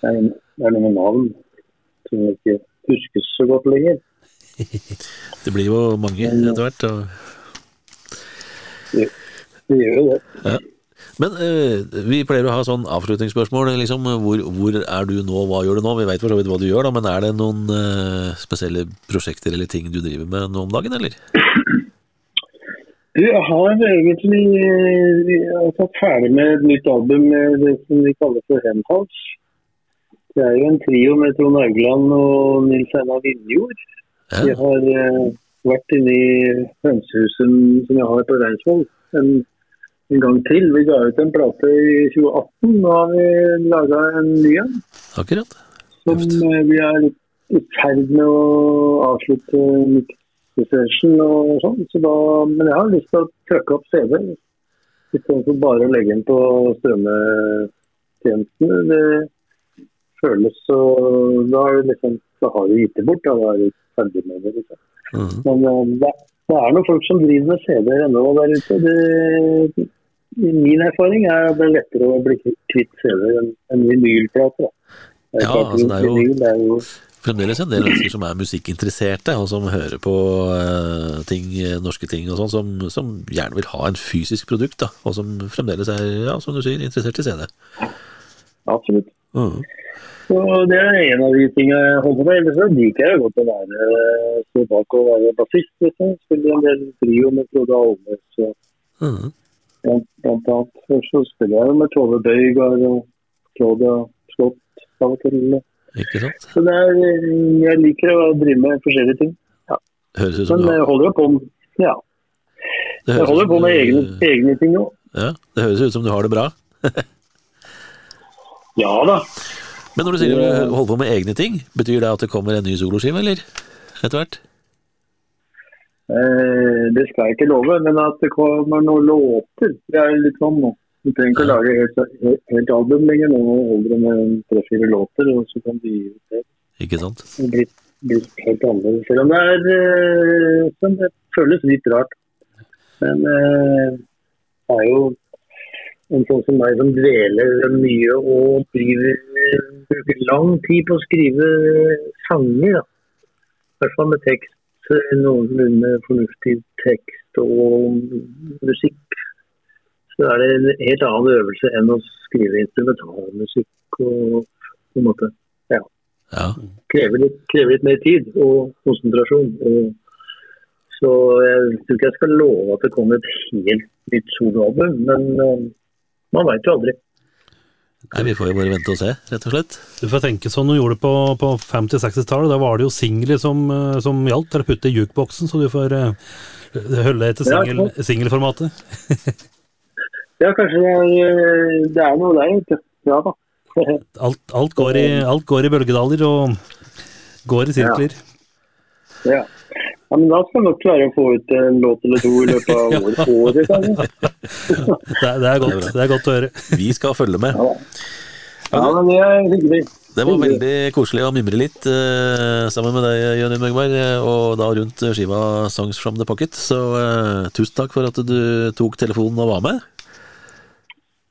Det er, noe med navn som jeg ikke husker så godt lenger. <laughs> det blir jo mange etter hvert. Og... Det gjør jo det. Men eh, vi pleier å ha sånn avslutningsspørsmål. Liksom, hvor, hvor er du nå, hva gjør du nå? Vi veit for så vidt hva du gjør, da, men er det noen eh, spesielle prosjekter eller ting du driver med nå om dagen, eller? <clears throat> Jeg har egentlig eh, jeg har tatt ferdig med et nytt album med det som vi kaller for Henhouse. Det er jo en trio med Trond Haugland og Nils Einar Vindjord. Ja. Vi har eh, vært inne i hønsehuset som jeg har på Reinsvoll en, en gang til. Vi ga ut en plate i 2018. Nå har vi laga en ny en Akkurat. som eh, vi er litt i ferd med å avslutte mixsession og sånn. Så da, men jeg har lyst til å trykke opp CD istedenfor bare å legge den på strømmetjenestene. Føles så Da, liksom, da har du gitt det bort. Da, da er du ferdig med det. Liksom. Mm. Men eh, det, det er noen folk som driver med CD-er ennå der ute. Det, min erfaring er at det er lettere å bli kvitt CD-er enn en vinylplater. Er Ja, altså, det er jo- vinyl er jo fremdeles en del mennesker som er musikkinteresserte, og som hører på eh, ting, norske ting og sånn, som, som gjerne vil ha en fysisk produkt, da, og som fremdeles er, ja, som du sier, interessert i CD. Absolutt. Mm. Så det er en av de tingene jeg holder på med. Ellers så liker jeg godt å være stå bak og være bassist. Liksom. Spiller en del trio med Frode Alnes og Mm. ja, blant annet. Så spiller jeg med Tove Bøygard og Claudia Slott. Ikke sant? Så det er, jeg liker å drive med forskjellige ting. Høres ut som Men jeg holder jo på, ja, det jeg holder på med egne, egne ting òg. Ja, det høres ut som du har det bra. <laughs> Ja da. Men når du sier du holder på med egne ting, betyr det at det kommer en ny soloskive, eller? Etter hvert? Eh, det skal jeg ikke love, men at det kommer noen låter, det er litt sånn nå. Du trenger ikke å lage helt, helt album lenger. Nå holder det med tre-fire låter, og så kan du gi ut det. Ikke sant? Det blir, blir helt annerledes. Selv om det er eh, som det føles litt rart. Men eh, det er jo en sånn som meg som dveler mye og driver, bruker lang tid på å skrive sanger. Da. I hvert fall med tekst. eh, Noenlunde fornuftig tekst og musikk. Så er det en helt annen øvelse enn å skrive instrumentalmusikk og på en måte ja, Ja. krever litt, krever litt mer tid og konsentrasjon. Og, så jeg tror ikke jeg skal love at det kommer et helt nytt soloalbum, men eh, man veit jo aldri. Nei, vi får jo bare vente og se, rett og slett. Du får tenke sånn du gjorde det på, på 50-60-tallet. Da var det jo singler som, eh, som gjaldt. Der putte i jukeboksen, så du får uh, holde deg til singelformatet. Ja, kanskje det er, eh, det er noe der ute. Ja da. <laughs> Alt, alt, går i, alt går i bølgedaler og går i sirkler. ja. ja, men da skal det nok klare å få ut en låt eller to i løpet av <laughs> året. året. <laughs> Det, er- det, er godt, det er godt å høre. <laughs> Vi skal følge med. Ja, men det er hyggelig. Det var veldig koselig å mimre litt eh, sammen med deg, Jonny Møgberg, eh, og da rundt skiva Songs from the Pocket. Så eh, tusen takk for at du tok telefonen og var med.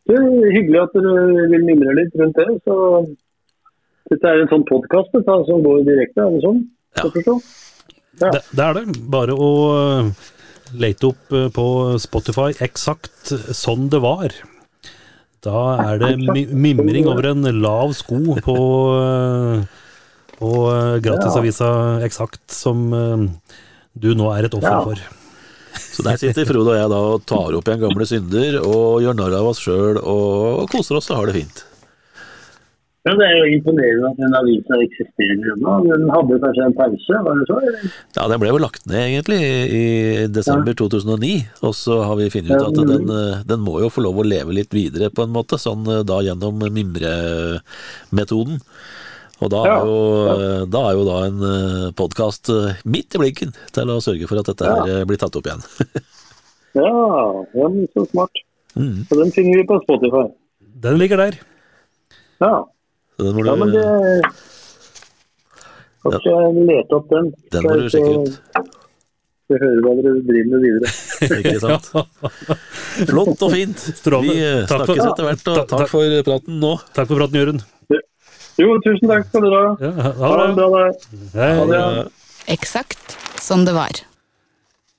Det er hyggelig at du vil mimre litt rundt det. Så dette er en sånn podkast som går direkte, er det sånn? Ja. Ja. Det, det er det. Bare å eh, lete opp eh, på Spotify eksakt sånn det var. Da er det mi mimring over en lav sko på, eh, på gratisavisa Eksakt, som du nå er et offer Ja. for. Så der sitter Frode og jeg da og tar opp igjen gamle synder og gjør narr av oss sjøl og koser oss og har det fint. Ja, Det er jo imponerende at den avisa eksisterer ennå. Den hadde kanskje en pause, var det så? eller? Ja, den ble jo lagt ned egentlig i desember 2009, og så har vi funnet ut at den, eh, den må jo få lov å leve litt videre på en måte, sånn eh, da gjennom mimremetoden. Og da er Ja, jo, eh, da er jo da en podkast midt i blinken til å sørge for at dette her blir tatt opp igjen. <laughs> Ja, ja er så smart. Mm. Og den finner vi på Spotify. Den ligger der. Ja, den må ja men du, det Kanskje jeg lete opp den. Den må du sjekke ut. Så hører hva dere driver med videre. <laughs> <laughs> ikke sant? Flott og fint. Strålende. Vi snakkes etter hvert, og Takk- for praten nå. Takk for praten, Jørund. Jo, tusen takk skal dere ha. Ja, ha Ha det det. bra. Hei. Ha det. Eksakt som det var.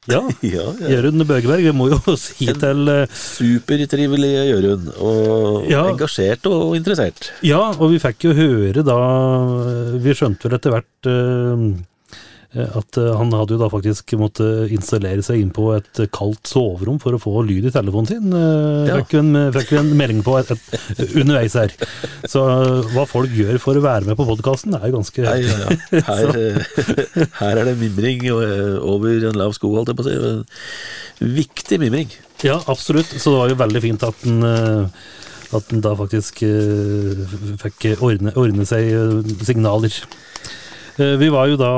<laughs> Ja, Ja, ja. Jørund Bøgeberg, vi må jo <laughs> si til Supertrivelig Supertrivelige Jørund, og Ja. engasjert og interessert. Ja, og vi fikk jo høre da Vi skjønte vel etter hvert eh, at eh, han hadde jo da faktisk måttet installere seg inn på et kaldt soverom for å få lyd i telefonen sin. Eh, Ja. Fikk, vi en, fikk en melding på et, et, underveis her. Så eh, hva folk gjør for å være med på podkasten, er jo ganske Nei, ja, ja. <laughs> Her, eh, <laughs> her er det mimring eh, over en lav sko, holdt jeg på å si. Viktig mimring. Ja, absolutt. Så det var jo veldig fint at den eh, at den da faktisk uh, fikk ordne, ordne seg uh, signaler. Eh, Vi var jo da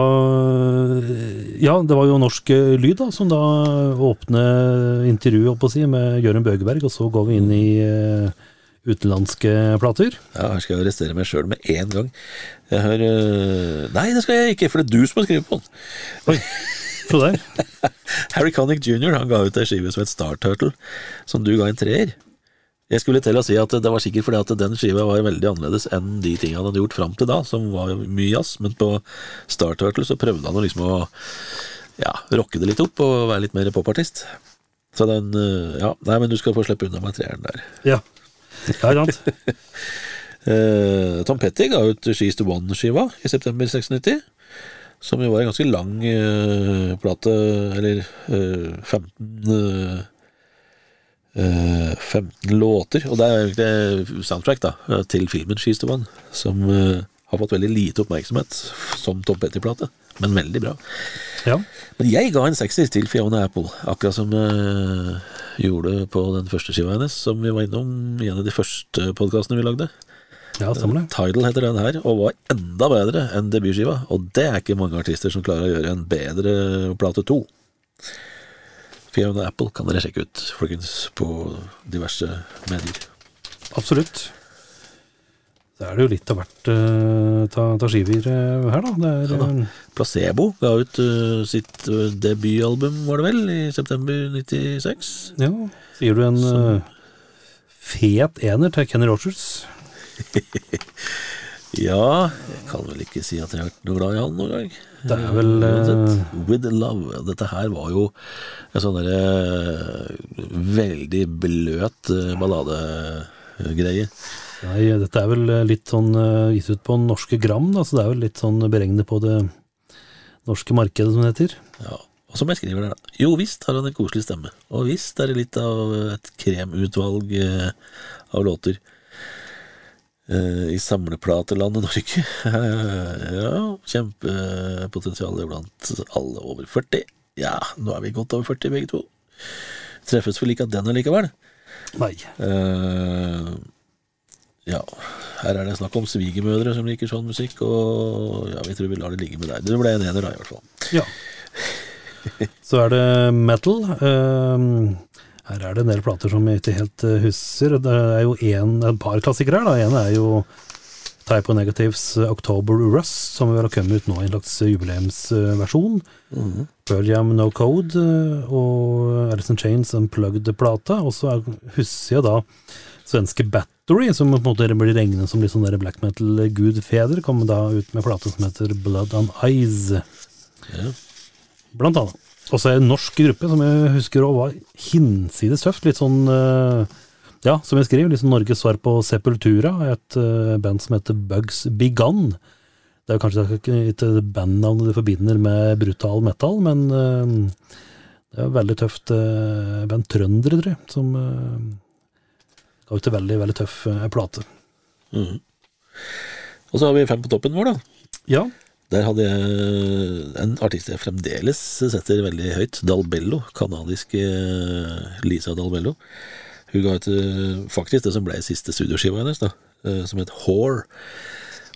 Ja, det var jo Norsk eh, Lyd da, som da åpnet intervjuet opp å si, med Jørund Bøgeberg, og så går vi inn i eh, utenlandske plater. Ja, her skal jeg arrestere meg sjøl med en gang. Jeg har Nei, det skal jeg ikke, for det er du som har skrevet på den. Oi. <laughs> Harry Connick jr. han ga ut ei skive som het Star Turtle, som du ga en treer. Jeg skulle til å si at det var sikkert fordi at den skiva var veldig annerledes enn de tingene han hadde gjort fram til da, som var mye jazz, men på Star Turtle så prøvde han å liksom å ja, rocke det litt opp og være litt mer popartist. Så den eh, Ja, nei, men du skal få slippe unna med treeren der. Ja. det er sant? <laughs> Eh, Tom Petty ga ut She's the One-skiva i september 96, som jo var en ganske lang uh, plate, eller uh, 15 eh, eh, 15 låter, og det er egentlig soundtrack da, til filmen She's the One, som eh, har fått veldig lite oppmerksomhet som Tom Petty-plate, men veldig bra. Ja. Men jeg ga en sekser til Fiona Apple, akkurat som jeg gjorde på den første skiva hennes, som vi var innom i en av de første podkastene vi lagde. ja, stemmer det. Tidal heter den her, og var enda bedre enn debutskiva. Og det er ikke mange artister som klarer å gjøre en bedre plate to. Fiona Apple kan dere sjekke ut, folkens, på diverse medier. Absolutt. Så er det jo litt av hvert uh, ta, ta skiver uh, her, da. Det er, Ja da. eh, Placebo ga ut uh, sitt debutalbum, var det vel, i september 96. ja, sier du en fet ener til Kenny Rogers? <laughs> Ja, jeg kan vel ikke si at jeg har vært noe glad i han noen gang. Det er vel, eh, With Love. Dette her var jo en sånn derre veldig bløt eh, balladegreie. Nei, dette er vel eh, litt sånn eh, gitt ut på norske gram, da, så det er vel litt sånn beregnet på det norske markedet, som det heter. Ja, og som jeg skriver der, da. Jo visst har han en koselig stemme, og visst er det litt av et kremutvalg eh, av låter. Eh, I samleplatelandet Norge. <laughs> ja, kjempepotensial blant alle over 40. Ja, nå er vi godt over 40 begge to. Treffes vel ikke av den allikevel. Nei. Uh, ja, her er det snakk om svigermødre som liker sånn musikk, og ja, vi tror vi lar det ligge med deg. Du ble en ener da, i hvert fall. Ja. <laughs> Så er det metal. Ehm, her er det en del plater som jeg ikke helt eh, husker. Det er jo en, et par klassikere her. da. En er jo Type of Negatives eh, October Rust, som vel har kommet ut nå i en slags jubileumsversjon. Pearl Jam No Code eh, og Alison in Chains Unplugged-plata. Og så er- husker jeg da svenske Battery, som på en måte blir regnet som litt sånn der black metal-gudfeder, kom da ut med plate som heter Blood on Eyes. Ja. Blant annet. Og så er det en norsk gruppe som jeg husker også var hinsides tøft. Litt sånn eh, Ja, som jeg skriver, litt sånn Norges svar på Sepultura. Et eh, band som heter Bugs Begun. Det er kanskje ikke bandnavnet du forbinder med brutal metal, men eh, det er et veldig tøft band. Trøndere, tror jeg, som ga ut en veldig, veldig tøff plate. Mm. Og så har vi fem på toppen vår, da. Ja. Der hadde jeg en artist jeg fremdeles setter veldig høyt. Dalbello. Kanadiske eh, Lisa Dalbello. Hun ga ut eh, faktisk det som ble siste studioskiva hennes, da, eh, som het Whore.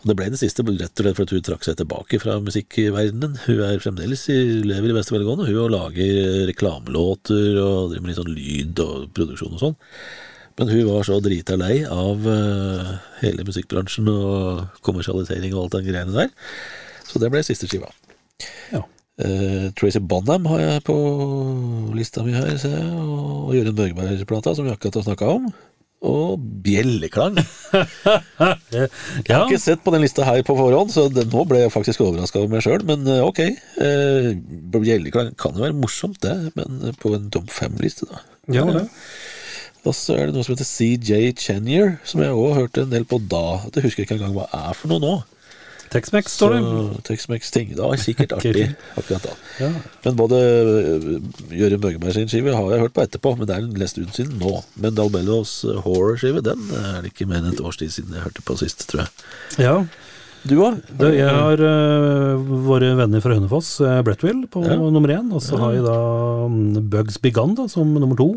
Og Det ble det siste rett og slett fordi hun trakk seg tilbake fra musikkverdenen. Hun er fremdeles i, lever i beste velgående, hun og lager reklamelåter og driver med litt sånn lyd og produksjon og sånn. Men hun var så drita lei av hele musikkbransjen og kommersialisering og alt den greiene der. Så det ble siste skiva. Ja. Uh, Tracy Bonham har jeg på lista mi her, ser jeg, og Jørund Børgeberg-plata, som vi akkurat har snakka om. Og Bjelleklang. <laughs> Jeg har ikke sett på den lista her på forhånd, så det, nå ble jeg faktisk overraska over meg sjøl. Men eh, ok. Eh, Bjelleklang kan jo være morsomt, det, men på en topp fem-liste, da. ja, det. Og så er det noe som heter CJ Chenier, som jeg òg hørte en del på da. Det husker jeg ikke engang hva er for noe nå. Tex-Mex står det. Tex-Mex-ting. Det var sikkert <laughs> artig akkurat da. Ja. Men både øh, Jørund Børgeberg sin skive har jeg hørt på etterpå, men det er en stund siden nå. Men Dalbellos øh, horror-skive, den er det ikke mer enn et års tid siden jeg hørte på sist, tror jeg. ja. Du òg? Jeg har uh, våre venner fra Hønefoss, uh, Brettville, på Ja. nummer én. Og så har jeg da mm, Bugs Begun da, som nummer to.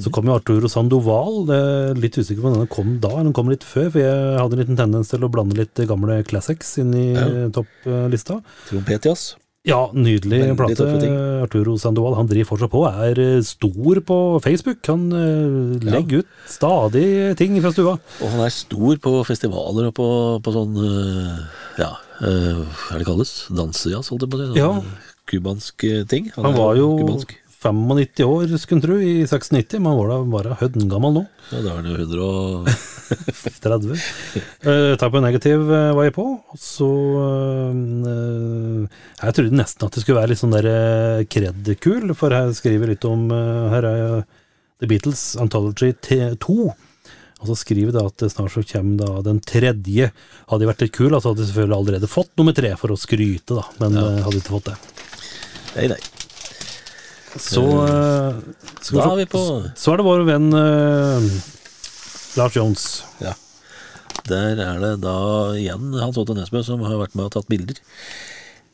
Så kom jo Arturo Sandoval. Det er litt usikker på om den kom da, eller den kom litt før. For jeg hadde en liten tendens til å blande litt gamle classics inn i Ja. eh, topplista. Trompetias. Ja, nydelig Veldig plate. Arturo Sandoval han driver fortsatt på, er eh, stor på Facebook. Han eh, legger ut stadig ting fra stua. Og han er stor på festivaler og på, på sånn øh, Ja, hva er det kalles? Dansejazz, holdt jeg på å si. Sånn, Ja. Kubansk ting. Han han var jo kubansk. 95 år, skulle en tro, i 96. men var da bare høngammal nå. Ja, da er han jo 100 og 30. Uh, Type negativ uh, var jeg på, og så uh, Jeg trodde nesten at det skulle være litt sånn der uh, kred-kul, for her skriver litt om eh, Her er The Beatles Anthology T2. Og så skriver det at snart så kommer da den tredje. Hadde de vært litt kul, så hadde de selvfølgelig allerede fått nummer tre for å skryte, da, men ja. hadde ikke fått det. Nei, nei. Så eh, skal Da er vi på Så er det vår venn uh, Lars Jones. Ja. Der er det da igjen Hans Otto Nesbø som har vært med og tatt bilder.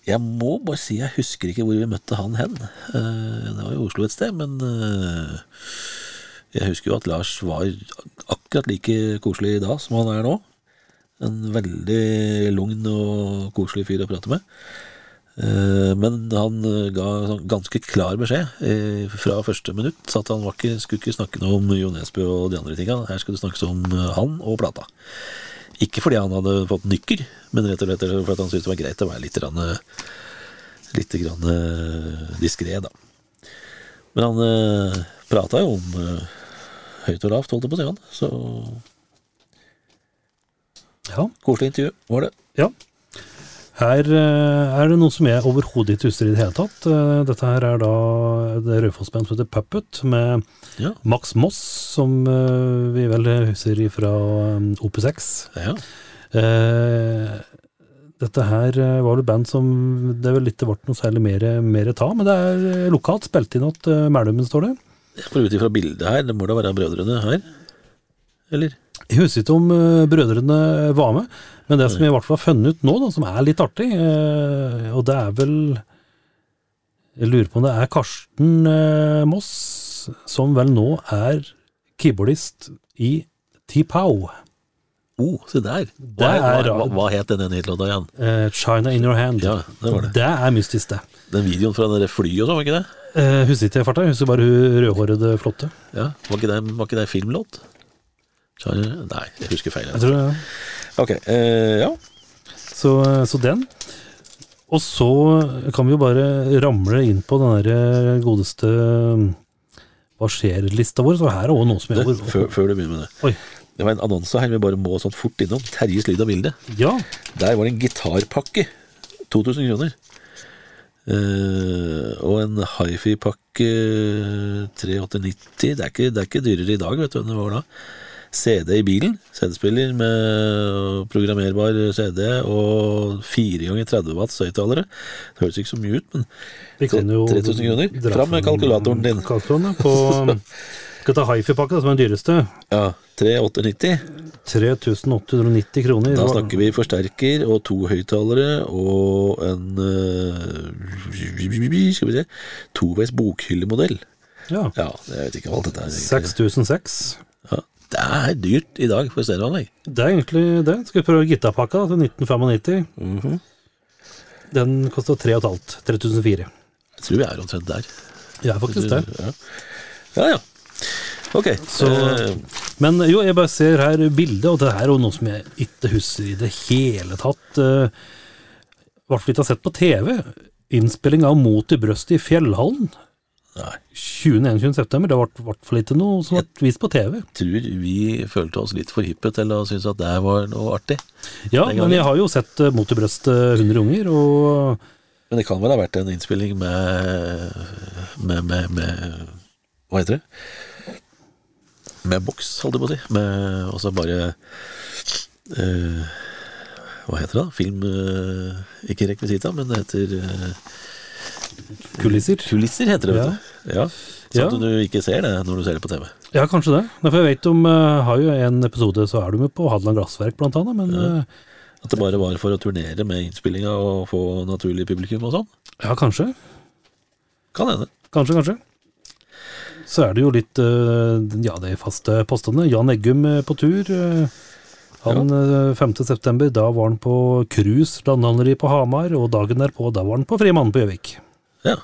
Jeg må bare si jeg husker ikke hvor vi møtte han hen. Uh, Det var i Oslo et sted, men uh, jeg husker jo at Lars var akkurat like koselig da som han er nå. En veldig lugn og koselig fyr å prate med. Eh, Men han eh, ga sånn ganske klar beskjed eh, fra første minutt. Så at han var ikke, skulle ikke snakke noe om Jo Nesbø og de andre tinga. Her skulle det snakkes om han og plata. Ikke fordi han hadde fått nykker, men rett og slett fordi han syntes det var greit å være litt, grann, eh, litt diskré, da. Men han prata jo om høyt og lavt, holdt jeg på å si. han. Så Ja. koselig intervju var det. Ja. Her eh, er det noe som jeg overhodet ikke husker i det hele tatt. Eh, Dette her er da det Raufoss-bandet som heter Puppet, med Ja. Max Moss, som eh, vi vel husker fra OP6. Ja. Eh, Dette her var vel band som det vel ikke ble noe særlig mer, mer ta, men det er lokalt spilt inn at Mælumen står det. får ut ifra bildet her, det må da være brødrene her? Eller? Jeg husker ikke om eh, brødrene var med, men det som jeg i hvert fall har funnet ut nå, da, som er litt artig, eh, og det er vel Jeg lurer på om det er Karsten eh, Moss, som vel nå er keyboardist i T-Pow. Oh, se der. Hva, er hva, hva, het den hitlåta igjen? Uh, China in your hand. Ja, det var det. Det er mystisk, det. Den videoen fra det flyet og sånn, var ikke det? Uh, husker ikke jeg farta, husker bare hun rødhårede flotte. Ja, Var ikke det, var ikke det filmlåt? Charlie- Nei, jeg husker feil. Jeg tror det, Ok, eh, ja. så, så den. Og så kan vi jo bare ramle inn på den der godeste Hva skjer-lista vår. Så her er også noe som gjør før, før du begynner med det. Oi. Det var en annonse her vi bare må sånn fort innom. Terjes lyd og bilde. Ja, Der var det en gitarpakke. 2000 kroner. Uh, og en hifi-pakke 3890. Det det er ikke dyrere i dag, vet du enn det var da. CD i bilen. CD-spiller med programmerbar CD og 4 ganger 30 watts høyttalere. Det høres ikke så mye ut, men vi kan jo 3000 kroner. Fram med kalkulatoren din. Kalkulatoren, på <laughs> Skal ta hifi-pakka, som er den dyreste. Ja, 3890. 3890 kroner. Da snakker vi forsterker og to høyttalere og en eh, Skal vi se Toveis bokhyllemodell. Ja. Ja, jeg vet ikke hva alt dette er. 6006. Ja, det er dyrt i dag for stereoanlegg. Det er egentlig det. Skal vi prøve gitarpakka til 1995. Mhm. Den kosta 3500. 3004. Jeg tror vi er omtrent der. Vi er faktisk der. Ja, ja. ja. Ok. Så- eh, Men jo, jeg bare ser her bildet, og det her er jo noe som jeg ikke husker i det hele tatt. I hvert fall ikke har sett på TV. Innspilling av Mot i brøstet i Fjellhallen. Nei, 20.21. september. Det ble i hvert fall ikke noe som ble vist på TV. tror vi følte oss litt for hippe til å synes at det var noe artig. Ja, men jeg har jo sett eh, Mot 100 unger, og Men det kan vel ha vært en innspilling med med, med, med Hva heter det? Med boks, holdt jeg på å si. Med også bare uh, Hva heter det, da? Film uh, Ikke rekvisita, men det heter eh, kulisser. Kulisser, heter det, vet du. Ja. Sånn Ja. at du ikke ser det når du ser det på TV. Ja, kanskje det. For jeg vet om uh, har jo en episode, så er du med på Hadeland Glassverk, blant annet. Men eh, At det bare var for å turnere med innspillinga og få naturlig publikum og sånn. ja, kanskje. Kan hende. Kanskje, kanskje. Så er det jo litt eh, Ja, de faste postene. Jan Eggum på tur. Han ja. 5. september, da var han på cruise landhandleri på Hamar, og dagen derpå, da var han på Frimann på Gjøvik. Ja.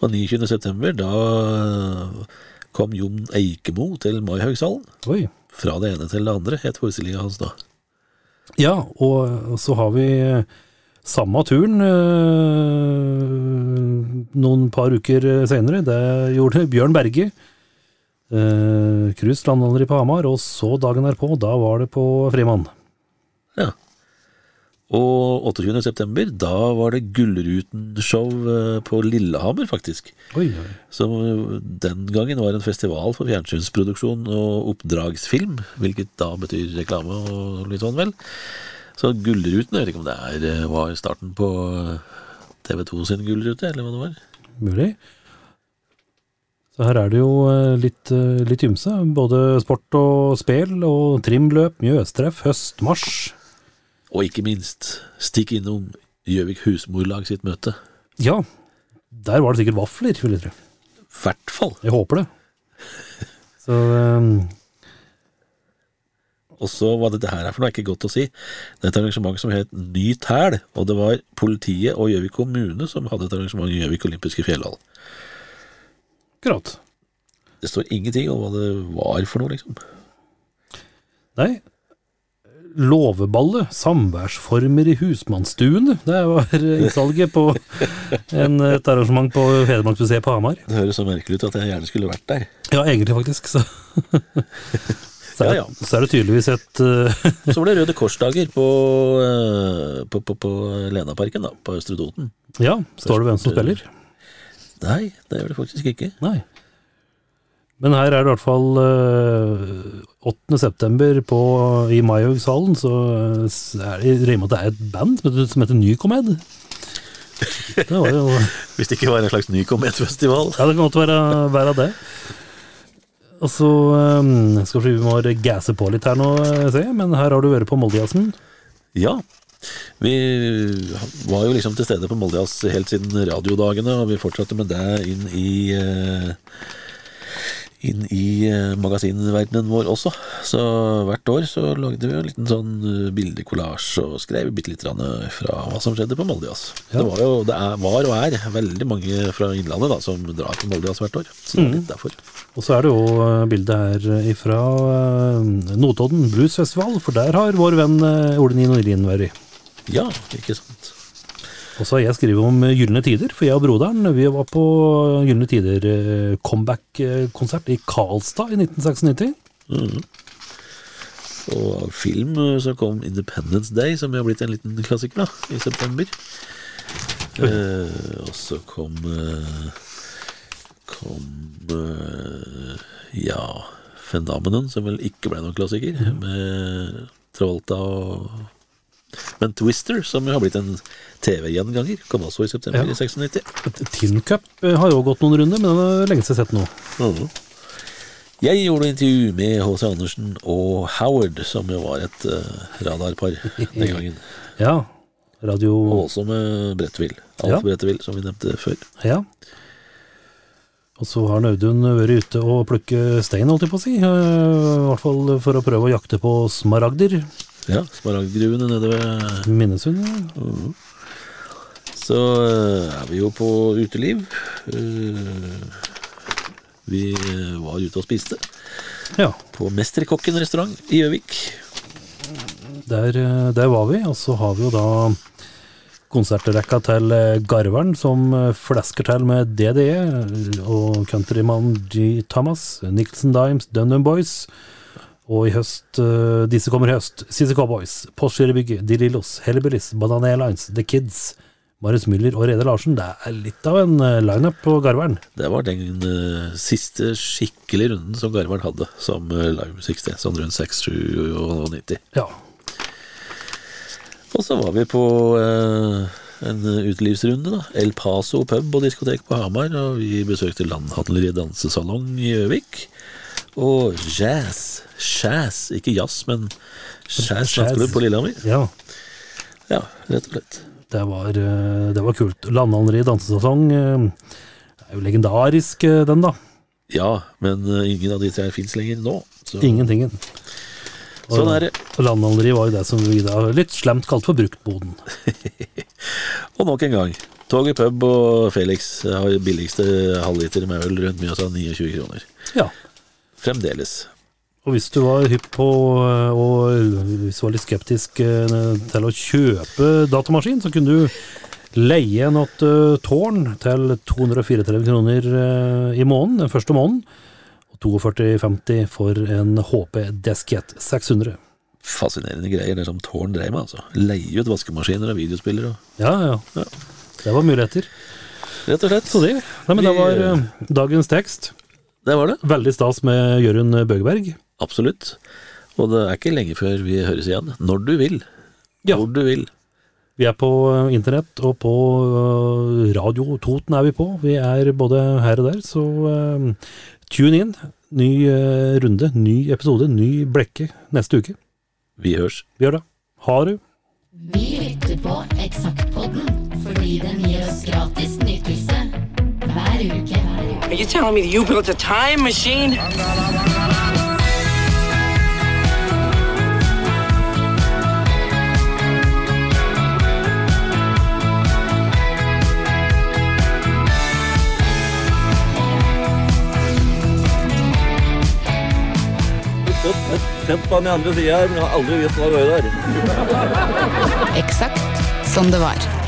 Og 29. september, da kom Jon Eikemo til Maihaugshallen. Oi. Fra det ene til det andre, het forestillinga hans da. Ja, og så har vi Samme turen øh, noen par uker senere, det gjorde Bjørn Berge. Cruise Cruise i på Hamar, og så dagen derpå, da var det på Frimann. Ja. Og 28. september, da var det Gullruten-show eh, på Lillehammer, faktisk. Oi, oi. Som eh, den gangen var en festival for fjernsynsproduksjon og oppdragsfilm, hvilket da betyr reklame og litt sånn, vel. Så Gullruten, jeg vet ikke om det er, eh, var starten på TV 2 sin Gullrute, eller hva det var. Mulig. Så her er det jo litt, litt ymse. Både sport og spel, og trimløp, mjøstreff, høstmarsj. Og ikke minst, stikk innom Gjøvik Husmorlag sitt møte. Ja, der var det sikkert vafler, vil jeg tro. Hvert fall. Jeg håper det. <laughs> Så um... Og så hva dette her er for noe, er ikke godt å si. Det er et arrangement som het Ny tæl, og det var politiet og Gjøvik kommune som hadde et arrangement i Gjøvik olympiske fjellhall. akkurat. Det står ingenting om hva det var for noe, liksom. Nei. Låveballe, samværsformer i husmannsstuene. Det var innsalget på en, et arrangement på Hedmarksmuseet på Hamar. Det høres så merkelig ut at jeg gjerne skulle vært der. Ja, egentlig faktisk, så Så er, Ja, ja. så er det tydeligvis et eh, Så var det Røde Korsdager på, eh, på, på, på Lenaparken, da, på Østre Toten. Ja, står det hvem som spiller? Nei, det gjør det faktisk ikke. Nei. Men her er det i hvert fall eh, 8. september på, i Maihaugshallen, så eh, er det, regner med at det er et band som heter, Nycomed. Det var jo <laughs> Hvis det ikke var en slags Nykomed-festival? Ja, det kan godt være, være det. Og så um, skal vi, vi må gasse på litt her nå, se, men her har du vært på Moldejazzen. Ja. Vi var jo liksom til stede på Moldejazz helt siden radiodagene, og vi fortsatte med det inn i eh, inn i eh, magasinverdenen vår også. Så hvert år så lagde vi en liten sånn eh, bildekollasj og skrev bitte litt grann fra hva som skjedde på Moldejazz. Ja. Det var jo, det er, var og er veldig mange fra Innlandet da, som drar på Moldejazz hvert år. Så det er litt derfor. Og så er det jo bildet her fra Notodden Blues Festival, for der har vår venn eh, Ole Nino Lien vært. Ja, ikke sant. Og så har jeg skrevet om Gylne tider, for jeg og broderen vi var på Gylne tider eh, i Karlstad i 1996. Og film eh, så kom Independence Day, som har blitt en liten klassiker, da, i september. Eh, og så kom eh, Kom Ja Phenomenon, som vel ikke ble noen klassiker, med Travolta og Men Twister, som jo har blitt en TV-gjenganger, kom også i september Ja. i 96. Tin Cup eh, har jo gått noen runder, men den er lenge har sett nå. Mm. Jeg gjorde intervju med H.C. Andersen og Howard, som jo var et uh, radarpar den <laughs> gangen. Ja, radio Og også med Bredtvill. Alf Ja. Bredtvill, som vi nevnte før. Ja. Og så har Audun vært ute og plukket stein, holdt jeg på å si. Eh, I hvert fall for å prøve å jakte på smaragder. Ja, Smaragdgruvene nede ved Minnesund. ja. Så eh, er vi jo på uteliv. Eh, Vi eh, var ute og spiste Ja, på Mesterkokken restaurant i Gjøvik. der, der var vi. Og så har vi jo da konsertrekka til Garveren, som flesker til med DDE, og countrymannen G. Thomas, Nicholson Dimes, Dundum Boys. Og i høst, uh, disse kommer i høst, CC Cowboys, Postgirobygget, De Lillos, Hellbillies, Banana Airlines, The Kids, Marius Müller og Rede Larsen. Det er litt av en uh, lineup på Garveren. Det var den uh, siste skikkelige runden som Garvern hadde som uh, livemusikksted, sånn rundt 6, 7 og 90. Ja, Og så var vi på eh, en utelivsrunde, da. El Paso pub og diskotek på Hamar. Og vi besøkte Landhandler i dansesalong i Gjøvik. Og jazz. Jazz, ikke jazz, men jazz nattklubb på Lillehammer. ja. Ja, rett og slett. Det var, eh, det var kult. Landhandleri dansesesong eh, er jo legendarisk, eh, den da. Ja, men ingen av de tre fins lenger nå. Så, Ingentingen. Sånn er det. Landhandleri var jo det som vi da litt slemt kalt for bruktboden. <laughs> Og nok en gang. Toget pub og Felix har billigste halvliter med øl rundt Mjøsa 29 kroner. Ja. Fremdeles. Og hvis du var hypp på eh, og hvis du var litt skeptisk eh, til å kjøpe datamaskin, så kunne du leie en åt eh, tårn til 234 kroner i måneden den første måneden. Og 42,50 for en HP Deskett 600. Fascinerende greier, det som Tårn dreier med, altså. Leie ut vaskemaskiner og videospillere og Ja, ja. Ja. Det var muligheter. Rett og slett. Så det. Nei, men det var dagens tekst. Det var det. Veldig stas med Jørund Bøgeberg. Absolutt. Og det er ikke lenge før vi høres igjen. Når du vil. Ja. Hvor du vil. Vi er på eh, internett, og på eh, Radio Toten er vi på. Vi er både her og der, så eh, tune in. Ny runde, ny episode, ny blekke neste uke. Vi hørs. Vi gjør det. Ha det. Vi lytter på Eksaktpodden fordi den gir oss gratis nytelse hver uke. Are you telling me that you built a time machine? Sett på den andre sida her, men har aldri visst hva det var der. Eksakt som det var.